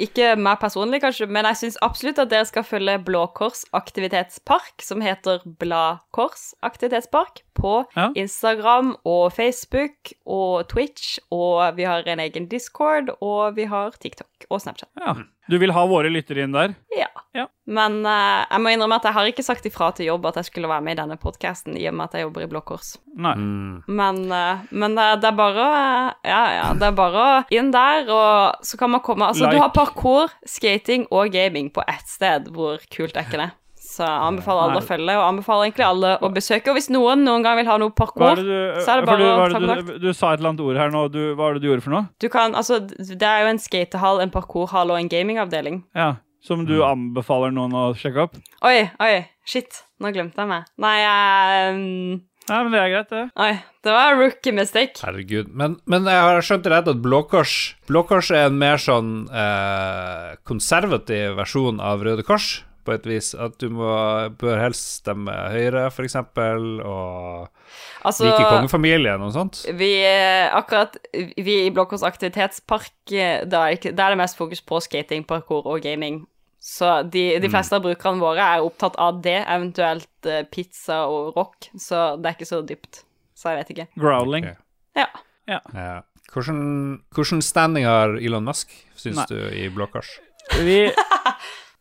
Ikke meg personlig, kanskje, men jeg syns absolutt at dere skal følge Blå Kors aktivitetspark, som heter Bladkors aktivitetspark, på
Ja.
Instagram og Facebook og Twitch, og vi har en egen Discord, og vi har TikTok og Snapchat.
Ja. Du vil ha våre lyttere inn der?
Ja.
Ja.
Men uh, jeg må innrømme at jeg har ikke sagt ifra til jobb at jeg skulle være med i denne podkasten, i og med at jeg jobber i Blå Kors.
Nei.
Mm.
Men, uh, men det, det er bare å Ja, ja, det er bare å inn der, og så kan man komme Altså,
Like.
du har parkour, skating og gaming på ett sted. Hvor kult er ikke det? Så jeg anbefaler alle
Nei.
å følge, og anbefaler egentlig alle å besøke. Og hvis noen noen gang vil ha noe parkour,
er du,
så er det bare
du,
å ta
det
kontakt.
du, du sa et eller annet ord her nå. Du, hva er det du gjorde for noe?
Du kan Altså, det er jo en skatehall, en parkourhall og en gamingavdeling.
Ja, Som du anbefaler noen å sjekke opp?
Oi, oi, shit. Nå glemte jeg meg. Nei, jeg um,
Nei, men det er greit, det.
Oi, det var rookie mistake.
Herregud. Men, men jeg har skjønt det rett at Blå Kors Blå Kors er en mer sånn eh, konservativ versjon av Røde Kors, på et vis. At du må, bør helst stemme Høyre, eksempel, og
Altså
like kongefamilien og sånt.
Vi eh, akkurat Vi i Blåkors aktivitetspark, eh, da er, det mest fokus på skating, parkour og gaming. Så de,
Mm.
de fleste av brukerne våre er opptatt av det, eventuelt eh, pizza og rock, så det er ikke så dypt. Så jeg vet ikke.
Growling.
Okay.
Ja.
Ja. Hvordan, hvordan standing har Elon Musk, syns
Nei.
du, i Blåkars?
Vi [laughs]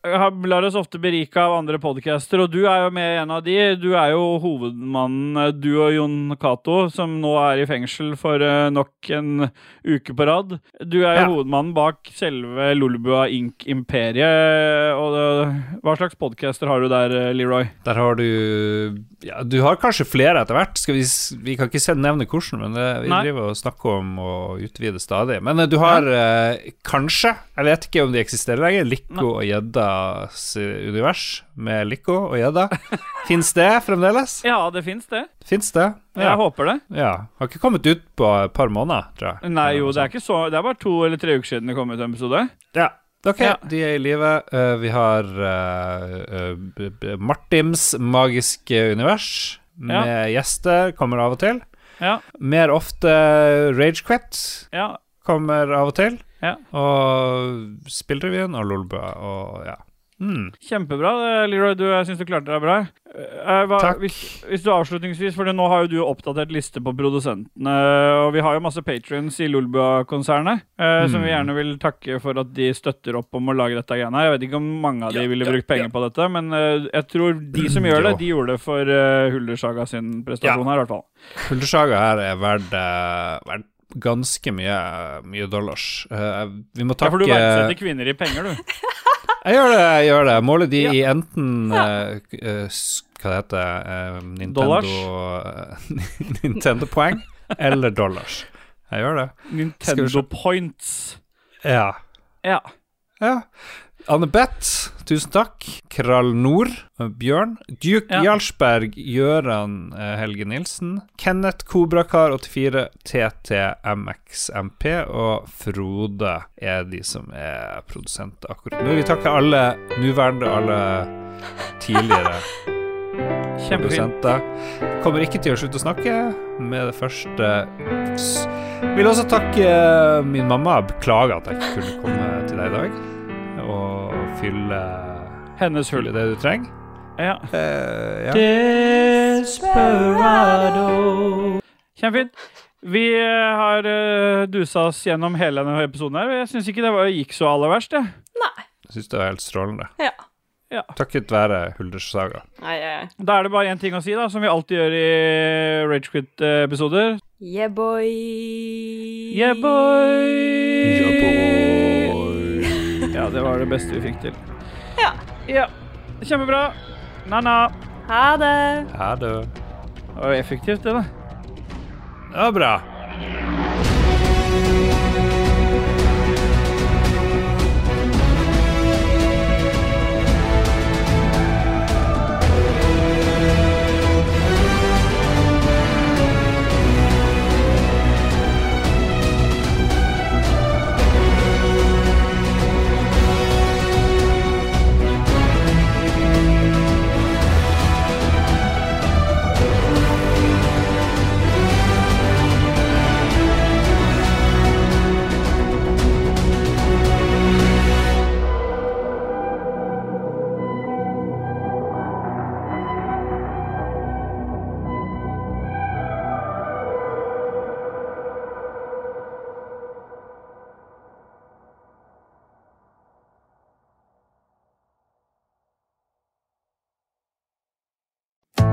lar oss ofte berike av andre podcaster, og du er jo med i en av de. Du er jo hovedmannen, eh, du og Jon Cato, som nå er i fengsel for eh, nok en uke på rad. Du er jo
Ja.
hovedmannen bak selve Lolbua Inc.-imperiet. Og det, hva slags podcaster har du der, eh, Leroy?
Der har du Ja, du har kanskje flere etter hvert. Skal vi, vi kan ikke nevne hvordan, men det, vi
Nei.
driver og snakker om å utvide stadig. Men eh, du har eh, kanskje, jeg vet ikke om de eksisterer lenger, Lico og gjeddas univers med Lico og Jedda. Fins det fremdeles?
Ja, det fins det.
Fins det?
Jeg håper det.
ja. Har ikke kommet ut på et par måneder, tror jeg.
Nei, jo, det er ikke så Det er bare to eller tre uker siden det kom ut en episode.
Ja. Ok,
Ja.
de er i live. Uh, vi har uh, B- Martims magiske univers med gjester. Kommer av og til.
Ja,
Mer ofte Ragequit
ja.
kommer av og til.
Ja.
Og Spillrevyen og Lolbua og ja. Mm.
Kjempebra, Leroy. Du, jeg syns du klarte deg bra. Eh, hva,
Takk.
Hvis, hvis du avslutningsvis, for nå har jo du oppdatert liste på produsentene, og vi har jo masse patrions i Lolbua-konsernet, eh, som vi
Mm.
gjerne vil takke for at de støtter opp om å lage dette greiene her. Jeg vet ikke om mange av de
Ja,
ville
ja,
brukt penger på dette, men eh, jeg tror de som gjør det, de gjorde det for uh, Huldersaga sin prestasjon her, i hvert fall.
Huldersaga her er verdt, uh, verdt ganske mye, mye dollars. Uh, vi må
Ja,
takke
for du verdsetter kvinner i penger, du. [laughs]
Jeg gjør det, jeg gjør det. Måler de i enten uh, eh, Hva det heter uh, Nintendo [laughs] Nintendo-poeng eller dollars. Jeg gjør det.
Nintendo points.
Ja.
Ja.
ja. Anne Beth, tusen takk. Krall Nord, eh, Bjørn. Duke
Ja.
Jarlsberg, Gøran eh, Helge Nilsen. Kenneth Kobrakar84, TTMXMP og Frode er de som er produsenter akkurat nå. Vi takker alle nåværende og alle tidligere [laughs] produsenter. Kommer ikke til å slutte å snakke med det første. Vil også takke min mamma. Beklager at jeg ikke kunne komme til deg i dag og fylle,
Hennes hull.
i det du trenger.
Ja.
Uh, ja.
Kjempefint. Vi eh, har uh, dusa oss gjennom hele denne episoden her, jeg syns ikke det var, gikk så aller verst, jeg.
Jeg syns det var helt strålende.
Ja.
Ja.
Takket være Hulders saga.
Ai, ai.
Da er det bare én ting å si, da, som vi alltid gjør i Ragequit-episoder.
Yeah, boy.
Yeah, boy! Ja, det var det beste vi fikk til.
Ja.
Ja. Kjempebra. Na-na.
Ha det.
Ha det
Det var effektivt, det, da.
det var bra.